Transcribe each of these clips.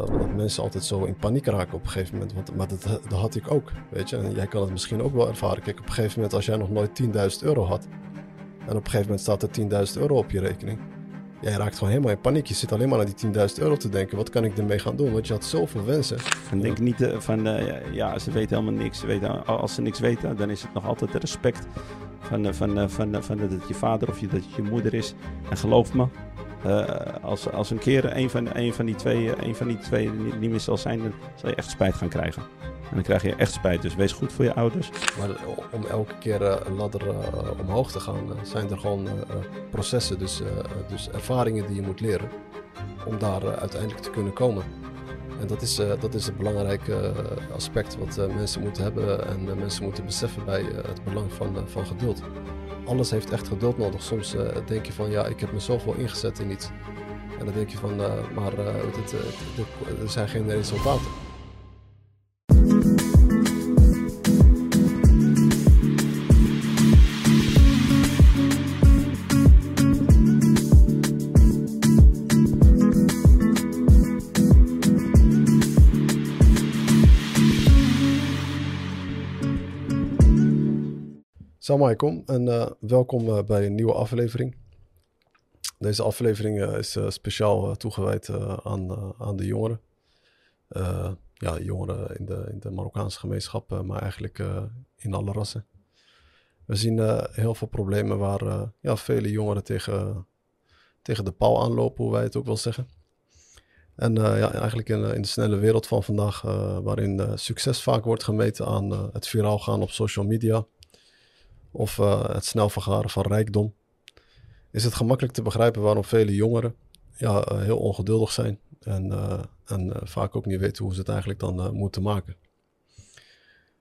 omdat mensen altijd zo in paniek raken op een gegeven moment. Want, maar dat, dat had ik ook, weet je. En jij kan het misschien ook wel ervaren. Kijk, op een gegeven moment als jij nog nooit 10.000 euro had... en op een gegeven moment staat er 10.000 euro op je rekening... Ja, je raakt gewoon helemaal in paniek. Je zit alleen maar aan die 10.000 euro te denken. Wat kan ik ermee gaan doen? Want je had zoveel wensen. En denk niet uh, van, uh, ja, ze weten helemaal niks. Ze weten, als ze niks weten, dan is het nog altijd respect van, van, van, van, dat het je vader of je, dat het je moeder is. En geloof me, als, als een keer een van, een van die twee, een van die twee niet meer zal zijn, dan zal je echt spijt gaan krijgen. En dan krijg je echt spijt. Dus wees goed voor je ouders. Maar om elke keer een ladder uh, omhoog te gaan, zijn er gewoon processen, dus, dus ervaringen die je moet leren. Om daar uiteindelijk te kunnen komen. En dat is, dat is een belangrijk aspect wat mensen moeten hebben en mensen moeten beseffen bij het belang van, van geduld. Alles heeft echt geduld nodig. Soms denk je van ja, ik heb me zoveel ingezet in iets. En dan denk je van, maar het, het, er zijn geen resultaten. Salam alaikum en uh, welkom uh, bij een nieuwe aflevering. Deze aflevering uh, is speciaal toegewijd aan, aan de jongeren. ja, jongeren in de, in de Marokkaanse gemeenschap, maar eigenlijk in alle rassen. We zien heel veel problemen waar ja, vele jongeren tegen, tegen de paal aanlopen, hoe wij het ook wel zeggen. En ja, eigenlijk in, in, de snelle wereld van vandaag, waarin succes vaak wordt gemeten aan het viraal gaan op social media of uh, het snel vergaren van rijkdom, is het gemakkelijk te begrijpen waarom vele jongeren ja, uh, heel ongeduldig zijn en, uh, en vaak ook niet weten hoe ze het eigenlijk dan moeten maken.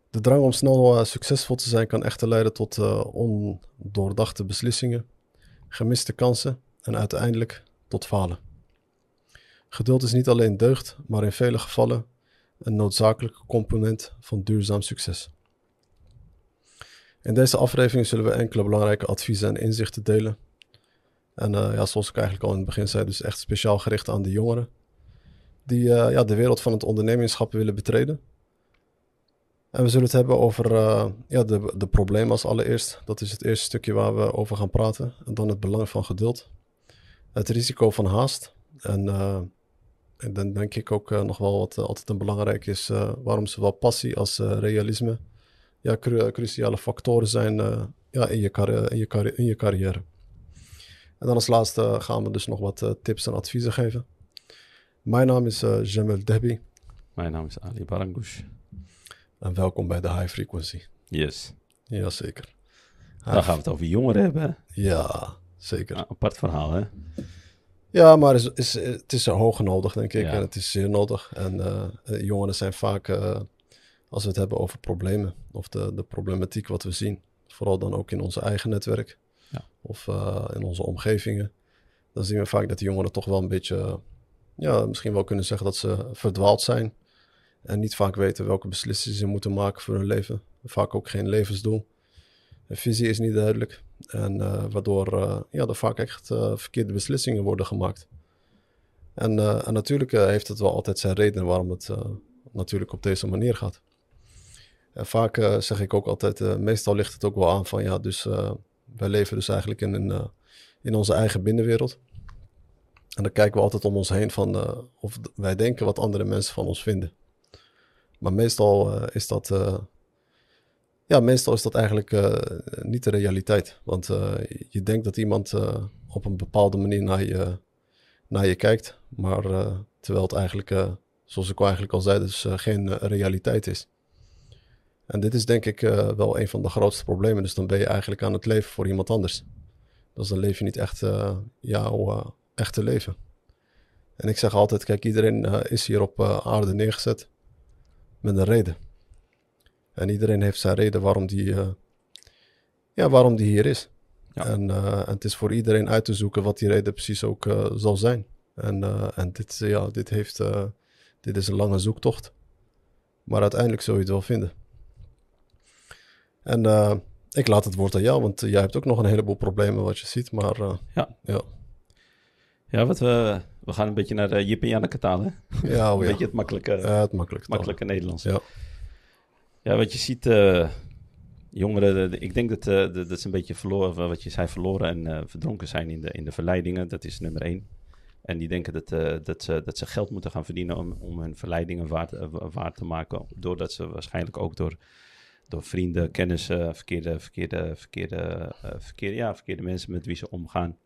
De drang om snel succesvol te zijn kan echter leiden tot ondoordachte beslissingen, gemiste kansen en uiteindelijk tot falen. Geduld is niet alleen deugd, maar in vele gevallen een noodzakelijke component van duurzaam succes. In deze aflevering zullen we enkele belangrijke adviezen en inzichten delen. En uh, ja, zoals ik eigenlijk al in het begin zei, dus echt speciaal gericht aan de jongeren. Die uh, ja, de wereld van het ondernemingschap willen betreden. En we zullen het hebben over uh, ja, de, de problemen als allereerst. Dat is het eerste stukje waar we over gaan praten. En dan het belang van geduld. Het risico van haast. En, en dan denk ik ook nog wel wat altijd een belangrijk is. waarom zowel passie als realisme ja, cru cruciale factoren zijn uh, ja, in, je in, je in je carrière. En dan als laatste gaan we dus nog wat uh, tips en adviezen geven. Mijn naam is uh, Jamel Debi. Mijn naam is Ali Barangoush. En welkom bij de High Frequency. Yes. Jazeker. Dan gaan we het over jongeren hebben. Ja, zeker. Nou, apart verhaal, hè? Ja, maar is, is, het is hoog nodig, denk ik. Ja. En het is zeer nodig. En jongeren zijn vaak als we het hebben over problemen of de, de problematiek wat we zien. Vooral dan ook in onze eigen netwerk ja. of uh, in onze omgevingen. Dan zien we vaak dat de jongeren toch wel een beetje, ja, misschien wel kunnen zeggen dat ze verdwaald zijn. En niet vaak weten welke beslissingen ze moeten maken voor hun leven. Vaak ook geen levensdoel. De visie is niet duidelijk. En uh, waardoor uh, ja, er vaak echt verkeerde beslissingen worden gemaakt. En, en natuurlijk heeft het wel altijd zijn reden waarom het natuurlijk op deze manier gaat. Vaak uh, zeg ik ook altijd, uh, meestal ligt het ook wel aan van ja, dus uh, wij leven dus eigenlijk in, een, in onze eigen binnenwereld. En dan kijken we altijd om ons heen van of wij denken wat andere mensen van ons vinden. Maar meestal is dat, ja, meestal is dat eigenlijk niet de realiteit. Want je denkt dat iemand op een bepaalde manier naar je, naar je kijkt, maar terwijl het eigenlijk, zoals ik al eigenlijk al zei, dus geen realiteit is. En dit is denk ik uh, wel een van de grootste problemen. Dus dan ben je eigenlijk aan het leven voor iemand anders. Dus dan leef je niet echt uh, jouw uh, echte leven. En ik zeg altijd, kijk, iedereen is hier op aarde neergezet met een reden. En iedereen heeft zijn reden waarom die, ja, waarom die hier is. Ja. En, en, het is voor iedereen uit te zoeken wat die reden precies ook zal zijn. En, en dit, ja, dit, heeft, dit is een lange zoektocht. Maar uiteindelijk zul je het wel vinden. En uh, ik laat het woord aan jou, want jij hebt ook nog een heleboel problemen wat je ziet. Maar uh, ja. ja. Ja, wat we, we gaan een beetje naar uh, Jip en Janneke taal, hè? Ja, oh, een beetje het makkelijke, het makkelijke, makkelijke Nederlands. Ja. ja, wat je ziet, jongeren, ik denk dat, uh, dat ze een beetje verloren, wat je zei, verloren en verdronken zijn in de, in de verleidingen. Dat is nummer één. En die denken dat, dat, ze, dat ze geld moeten gaan verdienen om, om hun verleidingen waard, waard te maken. Doordat ze waarschijnlijk ook door door vrienden, kennissen, verkeerde, verkeerde, verkeerde, verkeerde, ja, verkeerde mensen met wie ze omgaan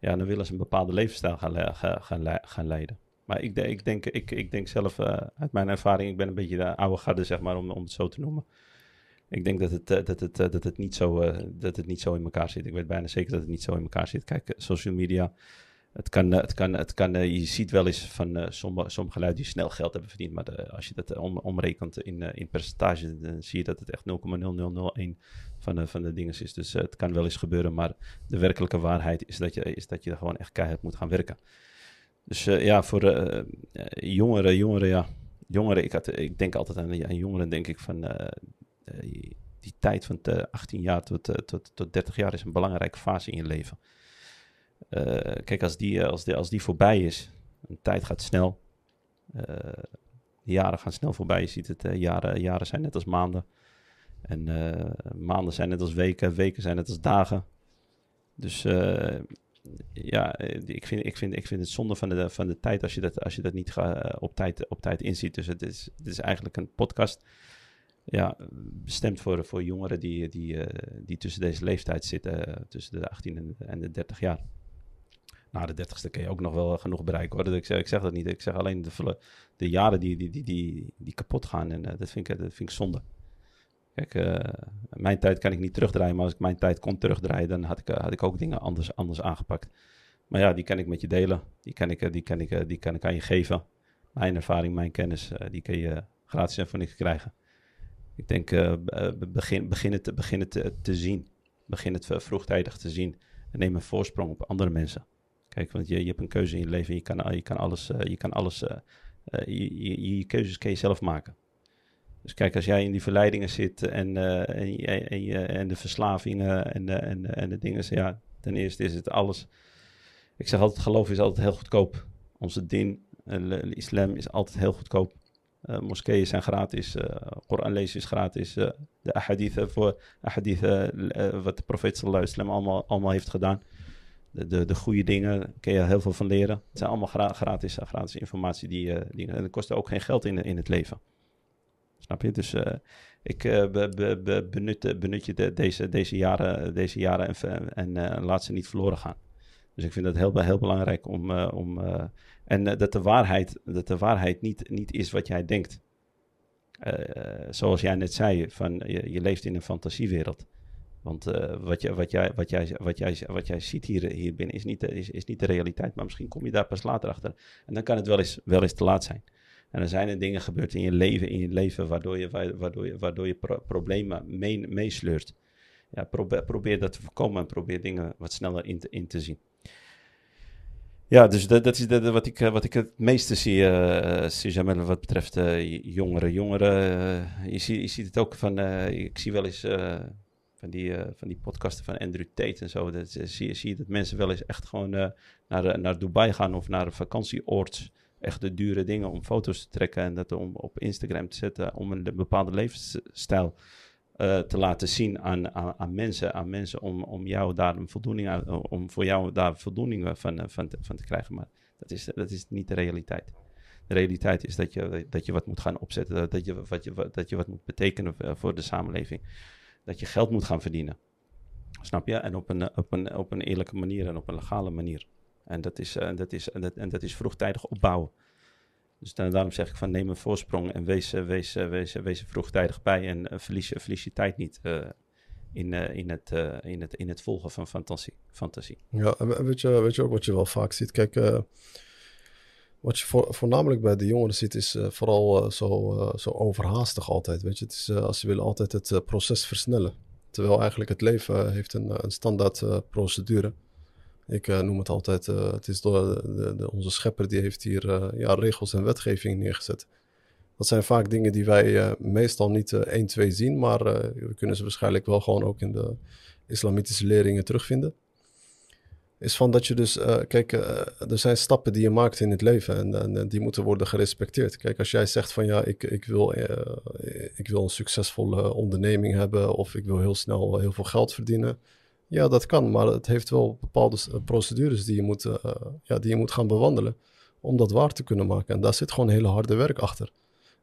ja, dan willen ze een bepaalde levensstijl gaan, gaan, gaan leiden. Maar ik, ik, denk, ik, ik denk zelf, uh, uit mijn ervaring, ik ben een beetje de oude garde, zeg maar, om, om het zo te noemen. Ik denk dat het, uh, dat, het, dat, het niet zo, dat het niet zo in elkaar zit. Ik weet bijna zeker dat het niet zo in elkaar zit. Kijk, social media, het kan, het kan, het kan, je ziet wel eens van sommige, sommige geluiden die snel geld hebben verdiend. Maar als je dat om, omrekent in, in percentage, dan zie je dat het echt 0,0001 van de, van de dingen is. Dus het kan wel eens gebeuren, maar de werkelijke waarheid is dat je, is dat je gewoon echt keihard moet gaan werken. Dus ja, voor jongeren, jongeren, ja. Jongeren, ik, ik denk altijd aan, aan jongeren, denk ik van die tijd van 18 jaar tot, tot, tot 30 jaar is een belangrijke fase in je leven. Kijk, als die, als, die, als die voorbij is, een tijd gaat snel, de jaren gaan snel voorbij. Je ziet het, jaren, jaren zijn net als maanden. En maanden zijn net als weken, weken zijn net als dagen. Dus ja, ik vind, ik, vind, ik vind het zonde van de, van de tijd als je dat, als je dat niet op, tijd, op tijd inziet. Dus het is, het is eigenlijk een podcast ja, bestemd voor, voor jongeren die, die, die tussen deze leeftijd zitten, tussen de 18 en, en de 30 jaar. Na de 30ste kun je ook nog wel genoeg bereiken hoor. Ik zeg, ik zeg dat niet. Ik zeg alleen de, de jaren die, die, die, die, die kapot gaan. En dat, vind ik, dat vind ik zonde. Kijk, uh, mijn tijd kan ik niet terugdraaien, maar als ik mijn tijd kon terugdraaien, dan had ik, had ik ook dingen anders, anders aangepakt. Maar ja, die kan ik met je delen. Die kan ik, eh, die kan ik, die kan ik aan je geven. Mijn ervaring, mijn kennis, die kun je gratis en voor niks krijgen. Ik denk, begin, begin het te, te zien. Begin het vroegtijdig te zien. En neem een voorsprong op andere mensen. Want je, je hebt een keuze in je leven. Je kan, je kan alles, je, kan alles je, je, je keuzes kun je zelf maken. Dus kijk, als jij in die verleidingen zit en, en, en, de verslavingen en, en, en de dingen, ja, ten eerste is het alles. Ik zeg altijd, geloof is altijd heel goedkoop. Onze din, de islam is altijd heel goedkoop. Uh, moskeeën zijn gratis, uh, Koran lezen is gratis. De ahadithen voor ahadithen, wat de profeet sallallahu allemaal, allemaal heeft gedaan. De, de, de goede dingen, kun je heel veel van leren. Het zijn allemaal gra gratis, gratis informatie die, die en dat kost ook geen geld in, in het leven. Snap je? Dus uh, ik be, be, benut, benut je de, deze, deze jaren, deze jaren en, en laat ze niet verloren gaan. Dus ik vind dat heel, heel belangrijk om. om en dat de waarheid, dat de waarheid niet, niet is wat jij denkt. zoals jij net zei, van, je, je leeft in een fantasiewereld. Want wat, je, wat, jij, wat, jij, wat, jij, wat jij ziet hier, hier binnen is niet, is, is niet de realiteit. Maar misschien kom je daar pas later achter. En dan kan het wel eens, wel eens te laat zijn. En er zijn er dingen gebeurd in je leven, in je leven waardoor je, waardoor je, waardoor je problemen meesleurt. ja, probeer, probeer dat te voorkomen en probeer dingen wat sneller in te, in te zien. Ja, dus dat, dat is de, wat, ik, wat ik het meeste zie, uh, wat betreft uh, jongeren. Jongeren, je, zie, je ziet het ook van, ik zie wel eens van, die, van die podcasten van Andrew Tate en zo. Dat, zie, zie je dat mensen wel eens echt gewoon naar, naar Dubai gaan of naar een vakantieoord echt de dure dingen om foto's te trekken en dat om op Instagram te zetten om een bepaalde levensstijl te laten zien aan, aan, mensen, aan mensen om, om jou daar een voldoening aan, om voor jou daar voldoening van, van, te, van te krijgen. Maar dat is, dat is niet de realiteit. De realiteit is dat je, dat je wat moet gaan opzetten, dat je, wat je, dat je wat moet betekenen voor de samenleving. Dat je geld moet gaan verdienen. Snap je? En op een, op een, op een eerlijke manier en op een legale manier. En dat is, uh, dat is, en dat, en dat is vroegtijdig opbouwen. Dus daarom zeg ik van neem een voorsprong en wees, wees, wees, wees vroegtijdig bij en verlies, verlies je tijd niet in, in, het, in, het, in het volgen van fantasie. fantasie. Ja, en weet je, weet je ook wat je wel vaak ziet? Kijk, wat je voor, voornamelijk bij de jongeren ziet is vooral zo, zo overhaastig altijd. Weet je, het is, als ze willen altijd het proces versnellen. Terwijl eigenlijk het leven heeft een, een standaard procedure ik noem het altijd, het is door de, de, onze schepper die heeft hier ja, regels en wetgeving neergezet. Dat zijn vaak dingen die wij meestal niet 1, 2 zien, maar we kunnen ze waarschijnlijk wel gewoon ook in de islamitische leringen terugvinden. Is van dat je dus, uh, kijk, uh, er zijn stappen die je maakt in het leven en, die moeten worden gerespecteerd. Kijk, als jij zegt van ja, ik, ik, wil, uh, ik wil een succesvolle onderneming hebben of ik wil heel snel heel veel geld verdienen. Ja, dat kan, maar het heeft wel bepaalde procedures die je moet, ja, die je moet gaan bewandelen om dat waar te kunnen maken. En daar zit gewoon hele harde werk achter.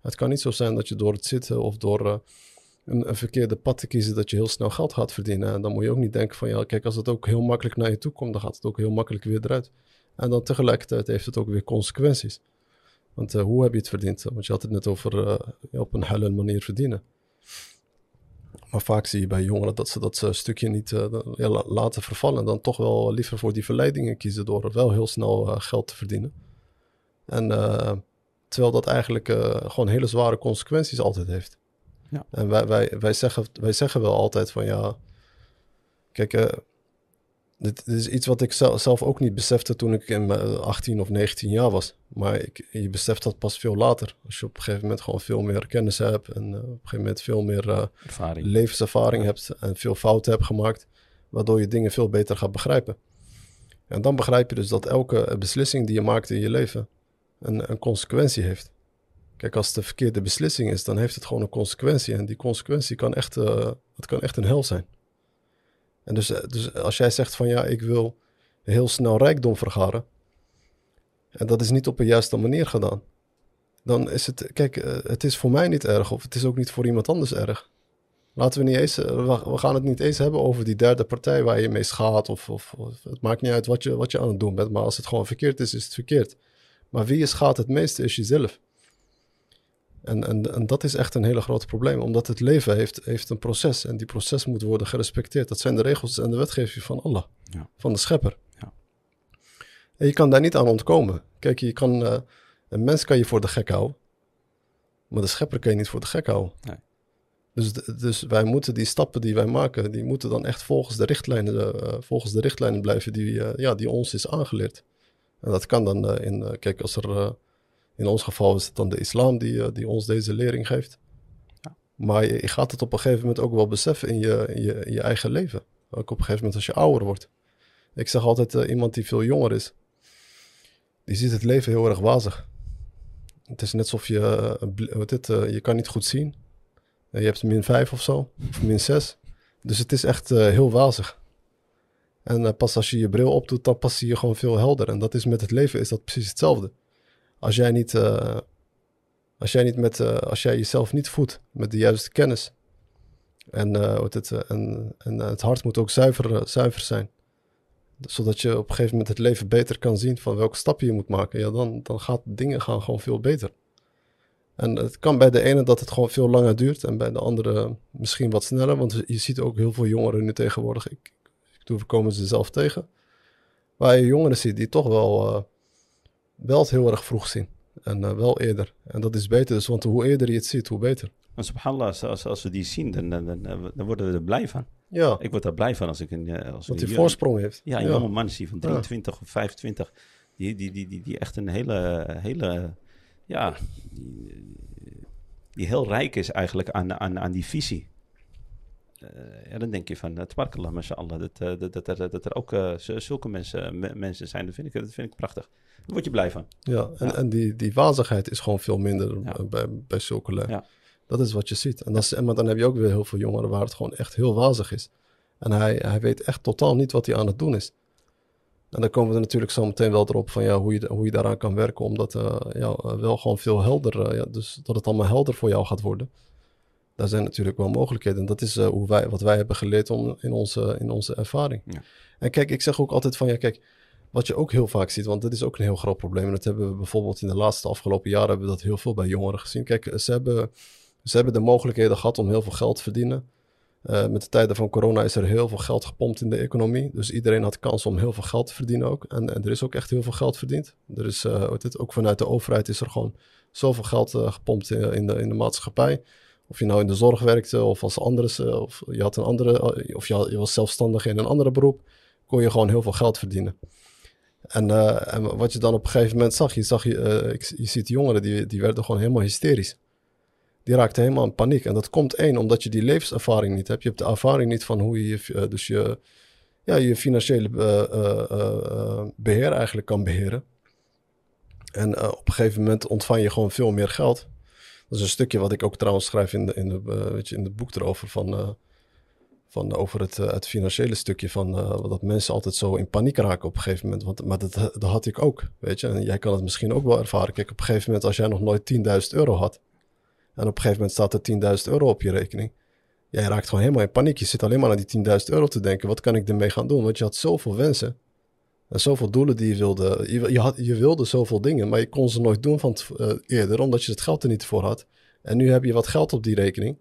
Het kan niet zo zijn dat je door het zitten of door een, verkeerde pad te kiezen dat je heel snel geld gaat verdienen. En dan moet je ook niet denken van ja, kijk, als het ook heel makkelijk naar je toe komt, dan gaat het ook heel makkelijk weer eruit. En dan tegelijkertijd heeft het ook weer consequenties. Want uh, hoe heb je het verdiend? Want je had het net over uh, op een helle manier verdienen. Maar vaak zie je bij jongeren dat ze dat stukje niet laten vervallen. Dan toch wel liever voor die verleidingen kiezen door wel heel snel geld te verdienen. En terwijl dat eigenlijk gewoon hele zware consequenties altijd heeft. Ja. En wij, wij, wij, zeggen, wij zeggen wel altijd van ja, kijk, uh, dit, dit, is iets wat ik zelf ook niet besefte toen ik in mijn 18 of 19 jaar was. Maar ik, je beseft dat pas veel later. Als je op een gegeven moment gewoon veel meer kennis hebt en uh, op een gegeven moment veel meer uh, levenservaring hebt en veel fouten hebt gemaakt, waardoor je dingen veel beter gaat begrijpen. En dan begrijp je dus dat elke beslissing die je maakt in je leven een, een consequentie heeft. Kijk, als het de verkeerde beslissing is, dan heeft het gewoon een consequentie. En die consequentie kan echt, uh, het kan echt een hel zijn. En dus, eh, dus als jij zegt van ja, ik wil heel snel rijkdom vergaren. En dat is niet op een juiste manier gedaan. Dan is het, kijk, uh, het is voor mij niet erg of het is ook niet voor iemand anders erg. Laten we niet eens, we, gaan het niet eens hebben over die derde partij waar je mee schaadt. Of, of, of, het maakt niet uit wat je, wat je aan het doen bent. Maar als het gewoon verkeerd is, is het verkeerd. Maar wie je schaadt het meeste is jezelf. En, en, en dat is echt een hele groot probleem, omdat het leven heeft, heeft een proces en die proces moet worden gerespecteerd. Dat zijn de regels en de wetgeving van Allah, ja. van de schepper. Ja. En je kan daar niet aan ontkomen. Kijk, je kan, uh, een mens kan je voor de gek houden, maar de schepper kan je niet voor de gek houden. Nee. Dus, dus wij moeten die stappen die wij maken, die moeten dan echt volgens de richtlijnen, uh, volgens de richtlijnen blijven die, uh, ja, die ons is aangeleerd. En dat kan dan in, kijk, als er in ons geval is het dan de islam die, eh, die ons deze lering geeft. Ja. Maar je, gaat het op een gegeven moment ook wel beseffen in je, in je, in je eigen leven. Ook op een gegeven moment als je ouder wordt. Ik zeg altijd, uh, iemand die veel jonger is, die ziet het leven heel erg wazig. Het is net alsof je, uh, dit, uh, je kan niet goed zien. je hebt min 5 of zo, of min 6. Dus het is echt heel wazig. En pas als je je bril opdoet, dan pas zie je gewoon veel helder. En dat is met het leven is dat precies hetzelfde als jij niet, uh, als jij niet met, uh, als jij jezelf niet voedt met de juiste kennis. En, uh, het, en, en het hart moet ook zuiver, zuiver zijn. Zodat je op een gegeven moment het leven beter kan zien van welke stappen je moet maken. Ja, dan, dan gaan dingen gaan gewoon veel beter. En het kan bij de ene dat het gewoon veel langer duurt en bij de andere misschien wat sneller. Want je ziet ook heel veel jongeren nu tegenwoordig. Ik, ik doe, we komen ze zelf tegen. Waar je jongeren ziet die toch wel wel het heel erg vroeg zien. En uh, wel eerder. En dat is beter, dus, want hoe eerder je het ziet, hoe beter. Maar subhanallah, als, als we die zien, dan, dan, dan, dan worden we er blij van. Ja. Ik word daar blij van als ik een... Eh, als Want die voorsprong heeft. Ja, een jonge man zie van 23 of 25, die, die, die, die, die echt een hele, hele ja, die, die heel rijk is eigenlijk aan, aan, aan die visie. Uh, ja, dan denk je van, het uh, mashallah, dat, uh, dat, dat, dat, dat er ook zulke mensen, mensen zijn, dat vind, ik, dat vind ik prachtig. Daar word je blij van. Ja, en, en die, die wazigheid is gewoon veel minder bij, bij zulke. Ja. Dat is wat je ziet. En, dat maar dan heb je ook weer heel veel jongeren waar het gewoon echt heel wazig is. En hij, hij weet echt totaal niet wat hij aan het doen is. En dan komen we er natuurlijk zo meteen wel erop van ja, hoe, je, hoe je daaraan kan werken. Omdat uh, ja, wel gewoon veel helder, ja, dus dat het allemaal helder voor jou gaat worden. Daar zijn natuurlijk wel mogelijkheden. En dat is uh, hoe wij, wat wij hebben geleerd om, in, onze, in onze ervaring. Ja. En kijk, ik zeg ook altijd van ja, kijk, wat je ook heel vaak ziet, want dit is ook een heel groot probleem. En dat hebben we bijvoorbeeld in de laatste afgelopen jaren hebben we dat heel veel bij jongeren gezien. Kijk, ze hebben, ze hebben de mogelijkheden gehad om heel veel geld te verdienen. Uh, met de tijden van corona is er heel veel geld gepompt in de economie. Dus iedereen had kans om heel veel geld te verdienen ook. En, en er is ook echt heel veel geld verdiend. Er is, uh, ook vanuit de overheid is er gewoon zoveel geld gepompt in, in, de, in de maatschappij. Of je nou in de zorg werkte of als andere, of je had een andere, of je, was zelfstandig in een andere beroep, kon je gewoon heel veel geld verdienen. En, en, wat je dan op een gegeven moment zag, je, zag je, je ziet jongeren die, die werden gewoon helemaal hysterisch. Die raakten helemaal in paniek. En dat komt één, omdat je die levenservaring niet hebt. Je hebt de ervaring niet van hoe je, dus je, ja, je financiële beheer eigenlijk kan beheren. En op een gegeven moment ontvang je gewoon veel meer geld. Dat is een stukje wat ik ook trouwens schrijf in, de, in, de, je, in het boek erover van van over het, eh, het financiële stukje van dat mensen altijd zo in paniek raken op een gegeven moment. Want, maar dat, dat had ik ook, weet je. En jij kan het misschien ook wel ervaren. Kijk, op een gegeven moment als jij nog nooit 10.000 euro had. En op een gegeven moment staat er 10.000 euro op je rekening. Jij raakt gewoon helemaal in paniek. Je zit alleen maar aan die 10.000 euro te denken. Wat kan ik ermee gaan doen? Want je had zoveel wensen. En zoveel doelen die je wilde. Je, je, had, je wilde zoveel dingen, maar je kon ze nooit doen van uh, eerder. Omdat je het geld er niet voor had. En nu heb je wat geld op die rekening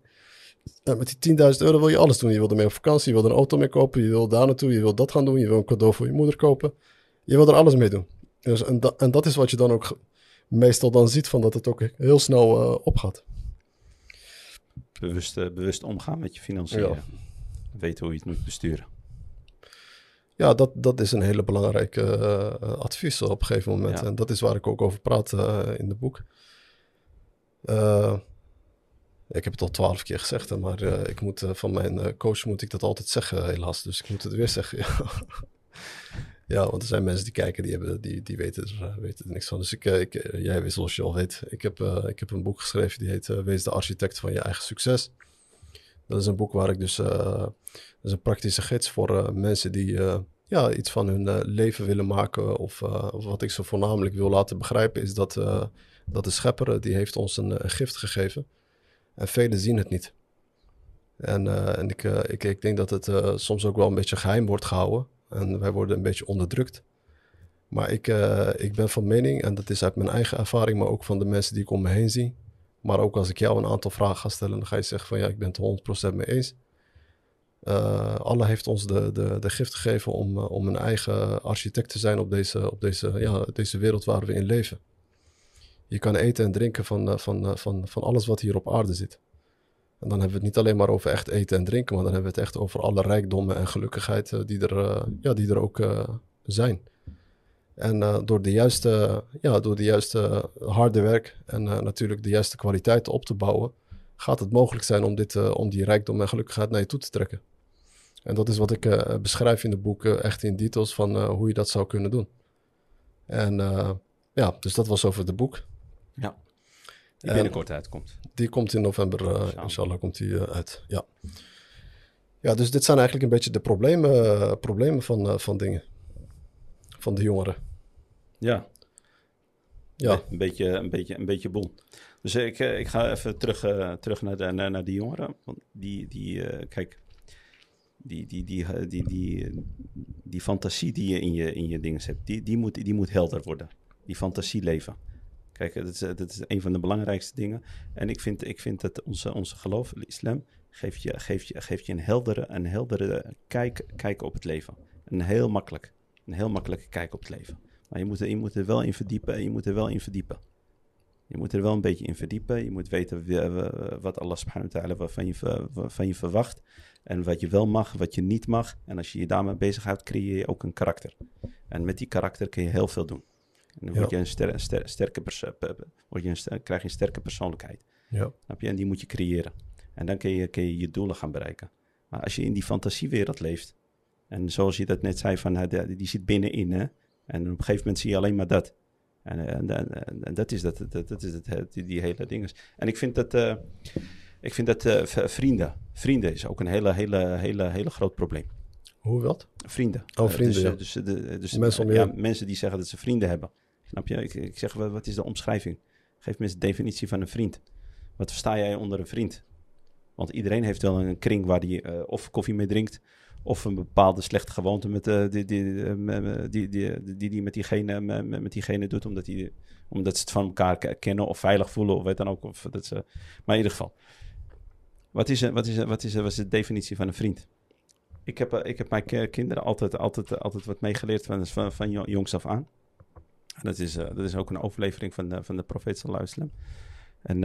met die 10.000 euro wil je alles doen. Je wil ermee op vakantie, je wil er een auto mee kopen, je wil daar naartoe, je wil dat gaan doen, je wil een cadeau voor je moeder kopen. Je wil er alles mee doen. Dus, en, en dat is wat je dan ook meestal dan ziet, van dat het ook heel snel uh, opgaat. Bewust, uh, bewust omgaan met je financiën. Ja. Weten hoe je het moet besturen. Ja, dat, dat is een hele belangrijke uh, advies op een gegeven moment. Ja. En dat is waar ik ook over praat in het boek. Ik heb het al twaalf keer gezegd, maar uh, ik moet, uh, van mijn uh, coach moet ik dat altijd zeggen, helaas. Dus ik moet het weer zeggen. Ja, want er zijn mensen die kijken, die, hebben, die, die weten, er, weten er niks van. Dus ik, ik, jij weet, zoals je al weet, ik heb, ik heb een boek geschreven die heet Wees de architect van je eigen succes. Dat is een boek waar ik dus, is een praktische gids voor mensen die ja, iets van hun leven willen maken. Of, wat ik ze voornamelijk wil laten begrijpen is dat, dat de schepper, die heeft ons een, gift gegeven en velen zien het niet. En, en ik, ik, ik denk dat het soms ook wel een beetje geheim wordt gehouden. En wij worden een beetje onderdrukt. Maar ik, ik ben van mening, en dat is uit mijn eigen ervaring, maar ook van de mensen die ik om me heen zie. Maar ook als ik jou een aantal vragen ga stellen, dan ga je zeggen van ja, ik ben het 100% mee eens. Allah heeft ons de, de, de gift gegeven om, om een eigen architect te zijn op deze, op deze, ja, deze wereld waar we in leven. Je kan eten en drinken van, eh, van, eh, van, van alles wat hier op aarde zit. En dan hebben we het niet alleen maar over echt eten en drinken, maar dan hebben we het echt over alle rijkdommen en gelukkigheid eh, die, er, ja, die er ook zijn. En door, de juiste, ja, door de juiste harde werk en natuurlijk de juiste kwaliteit op te bouwen, gaat het mogelijk zijn om, dit, om die rijkdom en gelukkigheid naar je toe te trekken. En dat is wat ik beschrijf in de boeken, echt in details van hoe je dat zou kunnen doen. En ja, dus dat was over het boek. Ja. Die binnenkort uitkomt. Die komt in november, uh, inshallah, komt die uit. Ja. ja, dus dit zijn eigenlijk een beetje de problemen, problemen van, van dingen. Van de jongeren. Ja. Ja. Een beetje, een beetje, een beetje boel. Dus ik, ik ga even terug, terug naar, de, naar, naar die jongeren. Want die, die kijk, die, die, die, die, die, die, fantasie die je in je, in je dingen hebt, die, die, moet, die moet helder worden. Die fantasie leven. Kijk, dat is, dat is een van de belangrijkste dingen. En ik vind, ik vind dat onze, onze geloof, de islam, geeft je, geeft, je, geeft je een heldere, een heldere kijk, kijk op het leven. Een heel makkelijk, een heel makkelijke kijk op het leven. Maar je moet, er, je moet er wel in verdiepen je moet er wel in verdiepen. Je moet er wel een beetje in verdiepen. Je moet weten wat Allah subhanahu wa ta'ala van je, van je verwacht. En wat je wel mag, wat je niet mag. En als je je daarmee bezighoudt, creëer je ook een karakter. En met die karakter kun je heel veel doen. En dan word je een, ster, ster, sterke word je een, krijg je een sterke persoonlijkheid. Ja. Snap je? En die moet je creëren. En dan kun je, kun je je doelen gaan bereiken. Maar als je in die fantasiewereld leeft, en zoals je dat net zei, van, die zit binnenin, hè? en op een gegeven moment zie je alleen maar dat. En, en, en, dat is, dat, dat, dat is het, die, die hele ding. En ik vind dat, uh, ik vind dat uh, vrienden, vrienden is ook een hele, hele, hele, hele groot probleem. Hoe wat? Vrienden. Oh, vrienden, uh, dus, ja. Dus, de, dus mensen, ja, mensen die zeggen dat ze vrienden hebben. Snap je? Ik, ik zeg, wat is de omschrijving? Geef me eens de definitie van een vriend. Wat versta jij onder een vriend? Want iedereen heeft wel een kring waar hij uh, of koffie mee drinkt, of een bepaalde slechte gewoonte met, uh, die, die, uh, die, die, die, die, met, diegene, met, met diegene doet, omdat, die, omdat ze het van elkaar kennen of veilig voelen, of weet dan ook. Of dat ze, maar in ieder geval, wat is, wat is, wat is, wat is de definitie van een vriend? Ik heb, eh, ik heb mijn kinderen altijd, altijd, eh, altijd wat meegeleerd van, van, van jongs af aan. En dat, is, eh, dat is ook een overlevering van de, van de profeet sallallahu En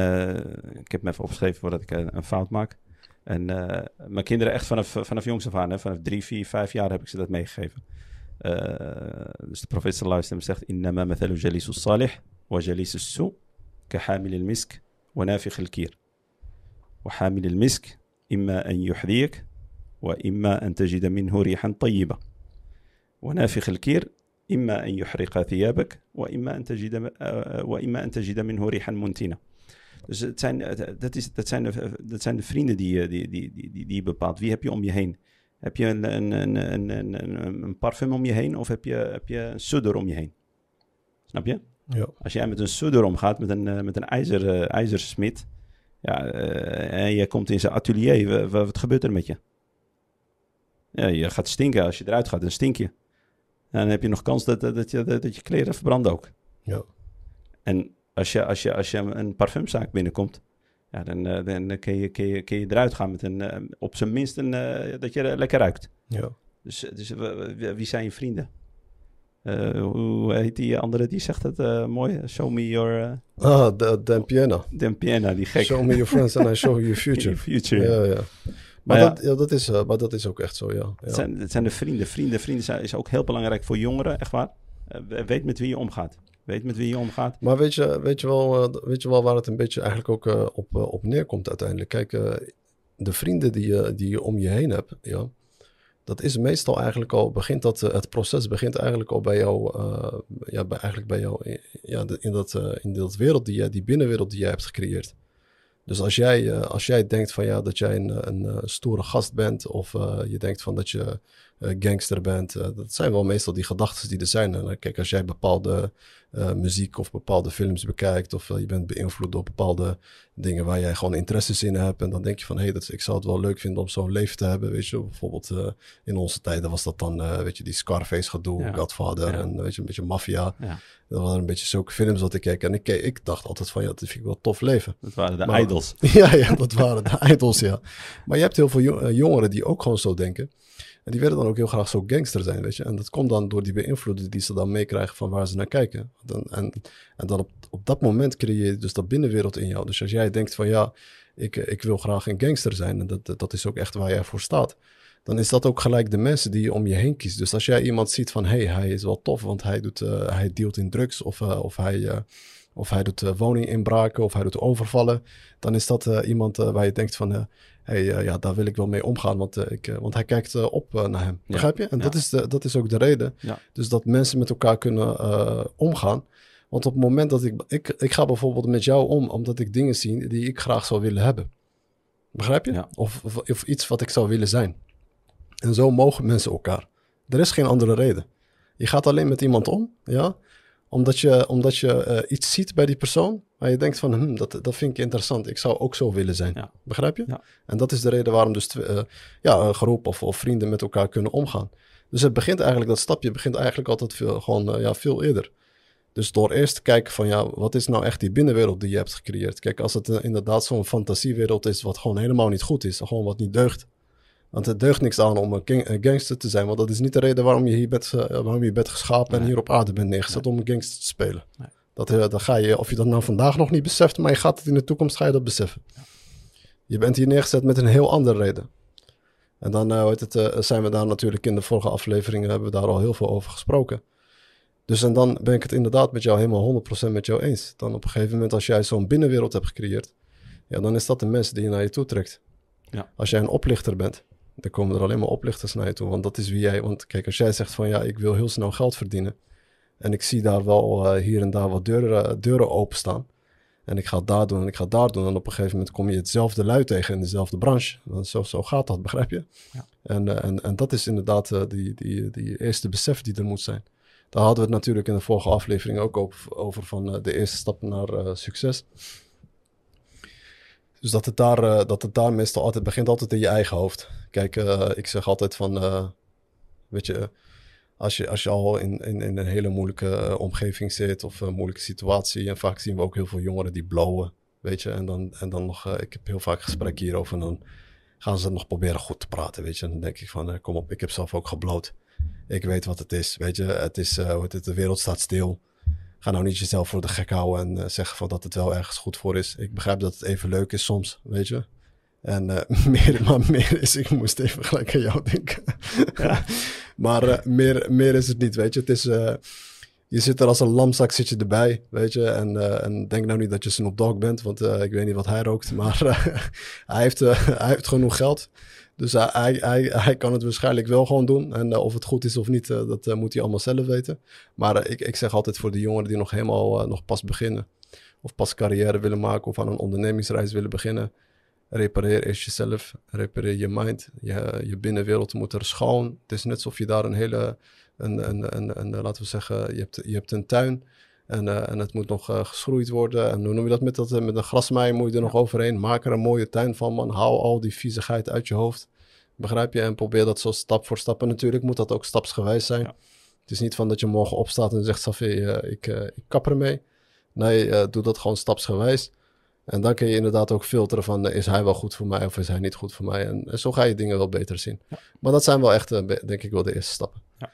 ik heb me even opgeschreven voordat ik een, fout maak. En mijn kinderen echt vanaf, vanaf jongs af aan, hè, vanaf drie, vier, vijf jaar heb ik ze dat meegegeven. Dus de profeet sallallahu alaihi zegt... In mathalu jalisus salih wa jalisus su... Kahamil misk, wa nafiq kier. وحامل المسك إما أن يحذيك وإما أن تجد منه ريحا طيبة ونافخ الكير إما أن يحرق ثيابك وإما أن تجد وإما أن تجد منه ريحا منتنة. Dus het zijn, dat, is, dat, zijn dat zijn de vrienden die, die, die, die, die bepaalt. Wie heb je om je heen? Heb je een, een, een, een, een, parfum om je heen of heb je, heb je een sudder om je heen? Snap je? Ja. Als jij met een sudder omgaat, met een, met een ijzer, uh, ijzersmid, ja, uh, en je komt in zijn atelier, wat, wat gebeurt er met je? Ja, je gaat stinken. Als je eruit gaat, dan stink je. En dan heb je nog kans dat, dat, je, dat je kleren verbranden ook. Ja. En als je, als je, als je een parfumzaak binnenkomt, ja, dan, uh, dan kun, je, kun, je, kun je eruit gaan met een, uh, op zijn minst een, dat je lekker ruikt. Ja. Dus, dus wie zijn je vrienden? Hoe heet die andere die zegt het mooi? Show me your... ah, Dan Piena. Dan Piena, die gek. Show me your friends and I show you your future. future. Ja, ja. Maar, ja, dat, ja, dat is, maar dat is ook echt zo, ja. ja. Het, zijn, het zijn de vrienden. Vrienden, vrienden zijn, is ook heel belangrijk voor jongeren, echt waar. weet met wie je omgaat. Weet met wie je omgaat. Maar weet je, weet je, wel, weet je wel waar het een beetje eigenlijk ook uh, op, uh, op neerkomt uiteindelijk? Kijk, uh, de vrienden die je, die je om je heen hebt, ja, dat is meestal eigenlijk al, begint dat, het proces begint eigenlijk al bij jou, ja, bij, eigenlijk bij jou, ja, in, dat, in dat wereld die, die binnenwereld die jij hebt gecreëerd. Dus als jij, als jij denkt van ja, dat jij een, een, stoere gast bent, of je denkt van dat je gangster bent, dat zijn wel meestal die gedachten die er zijn. En kijk, als jij bepaalde uh, muziek of bepaalde films bekijkt. Of uh, je bent beïnvloed door bepaalde dingen waar jij gewoon interesses in hebt. En dan denk je van, hé, hey, ik zou het wel leuk vinden om zo'n leven te hebben. Weet je, bijvoorbeeld uh, in onze tijden was dat dan, weet je, die Scarface gedoe, ja. Godfather en weet je, een beetje maffia. Ja. Dat waren een beetje zulke films wat ik keek. En ik, ik dacht altijd van, ja, dat vind ik wel tof leven. Dat waren de maar, idols. ja, ja, dat waren de idols, ja. Maar je hebt heel veel jongeren die ook gewoon zo denken. En die willen dan ook heel graag zo gangster zijn, weet je. En dat komt dan door die beïnvloeding die ze dan meekrijgen van waar ze naar kijken. Dan, en, en dan op, op dat moment creëer je dus dat binnenwereld in jou. Dus als jij denkt van ja, ik, ik wil graag een gangster zijn. En dat, dat is ook echt waar jij voor staat. Dan is dat ook gelijk de mensen die je om je heen kiest. Dus als jij iemand ziet van hé, hey, hij is wel tof, want hij, doet, uh, hij dealt in drugs of, uh, of hij... Uh, of hij doet woninginbraken of hij doet overvallen. Dan is dat iemand waar je denkt van hey, uh, ja, daar wil ik wel mee omgaan, want, uh, ik, uh, want hij kijkt op naar hem. Ja. Begrijp je? En ja. dat, is de, dat is ook de reden. Ja. Dus dat mensen met elkaar kunnen omgaan. Want op het moment dat ik, ik... Ik ga bijvoorbeeld met jou om, omdat ik dingen zie die ik graag zou willen hebben. Begrijp je? Of, of, of iets wat ik zou willen zijn. En zo mogen mensen elkaar. Er is geen andere reden. Je gaat alleen met iemand om, ja omdat je, omdat je uh, iets ziet bij die persoon, waar je denkt van, hm, dat, dat vind ik interessant. Ik zou ook zo willen zijn. Ja. Begrijp je? Ja. En dat is de reden waarom dus uh, ja, een groep of, of vrienden met elkaar kunnen omgaan. Dus het begint eigenlijk, dat stapje begint eigenlijk altijd veel, gewoon, uh, ja, veel eerder. Dus door eerst te kijken van, ja, wat is nou echt die binnenwereld die je hebt gecreëerd? Kijk, als het inderdaad zo'n fantasiewereld is wat gewoon helemaal niet goed is, gewoon wat niet deugt, want het deugt niks aan om een, gangster te zijn. Want dat is niet de reden waarom je hier bent, uh, waarom je bent geschapen nee. en hier op aarde bent neergezet nee. om een gangster te spelen. Nee. Dat, uh, dat ga je, of je dat nou vandaag nog niet beseft, maar je gaat het in de toekomst ga je dat beseffen. Ja. Je bent hier neergezet met een heel andere reden. En dan uh, het, zijn we daar natuurlijk in de vorige afleveringen hebben we daar al heel veel over gesproken. Dus en dan ben ik het inderdaad met jou helemaal 100% met jou eens. Dan op een gegeven moment als jij zo'n binnenwereld hebt gecreëerd, ja, dan is dat de mensen die je naar je toe trekt. Ja. Als jij een oplichter bent, dan komen er alleen maar oplichters naar je toe. Want dat is wie jij. Want kijk, als jij zegt van ja, ik wil heel snel geld verdienen. En ik zie daar wel uh, hier en daar wat deuren, deuren openstaan. En ik ga daar doen en ik ga daar doen. En op een gegeven moment kom je hetzelfde lui tegen in dezelfde branche. Want zo, zo gaat dat, begrijp je? Ja. En, uh, en, en dat is inderdaad uh, die, die, die eerste besef die er moet zijn. Daar hadden we het natuurlijk in de vorige aflevering ook over, over van de eerste stap naar succes. Dus dat het, daar, uh, dat het daar meestal altijd begint, altijd in je eigen hoofd. Kijk, uh, ik zeg altijd van, uh, weet je, als je, als je al in, in, in een hele moeilijke omgeving zit of een moeilijke situatie, en vaak zien we ook heel veel jongeren die blowen, weet je, en dan, en dan nog, ik heb heel vaak gesprekken hierover en dan gaan ze nog proberen goed te praten, weet je. En dan denk ik van, kom op, ik heb zelf ook gebloot. Ik weet wat het is, weet je. Het is, hoe de wereld staat stil ga nou niet jezelf voor de gek houden en uh, zeggen van dat het wel ergens goed voor is. Ik begrijp dat het even leuk is soms, weet je. En uh, meer, maar meer is, ik moest even gelijk aan jou denken. Ja. maar uh, meer, meer is het niet, weet je. Het is, je zit er als een lamzak zit je erbij, weet je. En, en denk nou niet dat je Snoop Dogg bent, want ik weet niet wat hij rookt. Maar hij, heeft, hij heeft genoeg geld. Dus hij, hij, hij kan het waarschijnlijk wel gewoon doen. En of het goed is of niet, dat moet hij allemaal zelf weten. Maar ik, ik zeg altijd voor de jongeren die nog helemaal nog pas beginnen of pas carrière willen maken of aan een ondernemingsreis willen beginnen, repareer eerst jezelf, repareer je mind. Je, je binnenwereld moet er schoon. Het is net alsof je daar een hele, een, een, een, een laten we zeggen, je hebt, je hebt een tuin en, uh, en het moet nog uh, geschroeid worden. En hoe noem je dat met, dat, met een grasmaaier moet je er nog overheen. Maak er een mooie tuin van, man. Haal al die viezigheid uit je hoofd. Begrijp je? En probeer dat zo stap voor stap. En natuurlijk moet dat ook stapsgewijs zijn. Het is niet van dat je morgen opstaat en zegt, Safi, uh, ik, ik kap ermee. Nee, uh, doe dat gewoon stapsgewijs. En dan kun je inderdaad ook filteren van is hij wel goed voor mij of is hij niet goed voor mij. En, zo ga je dingen wel beter zien. Ja. Maar dat zijn wel echt, uh, denk ik, wel de eerste stappen. Ja.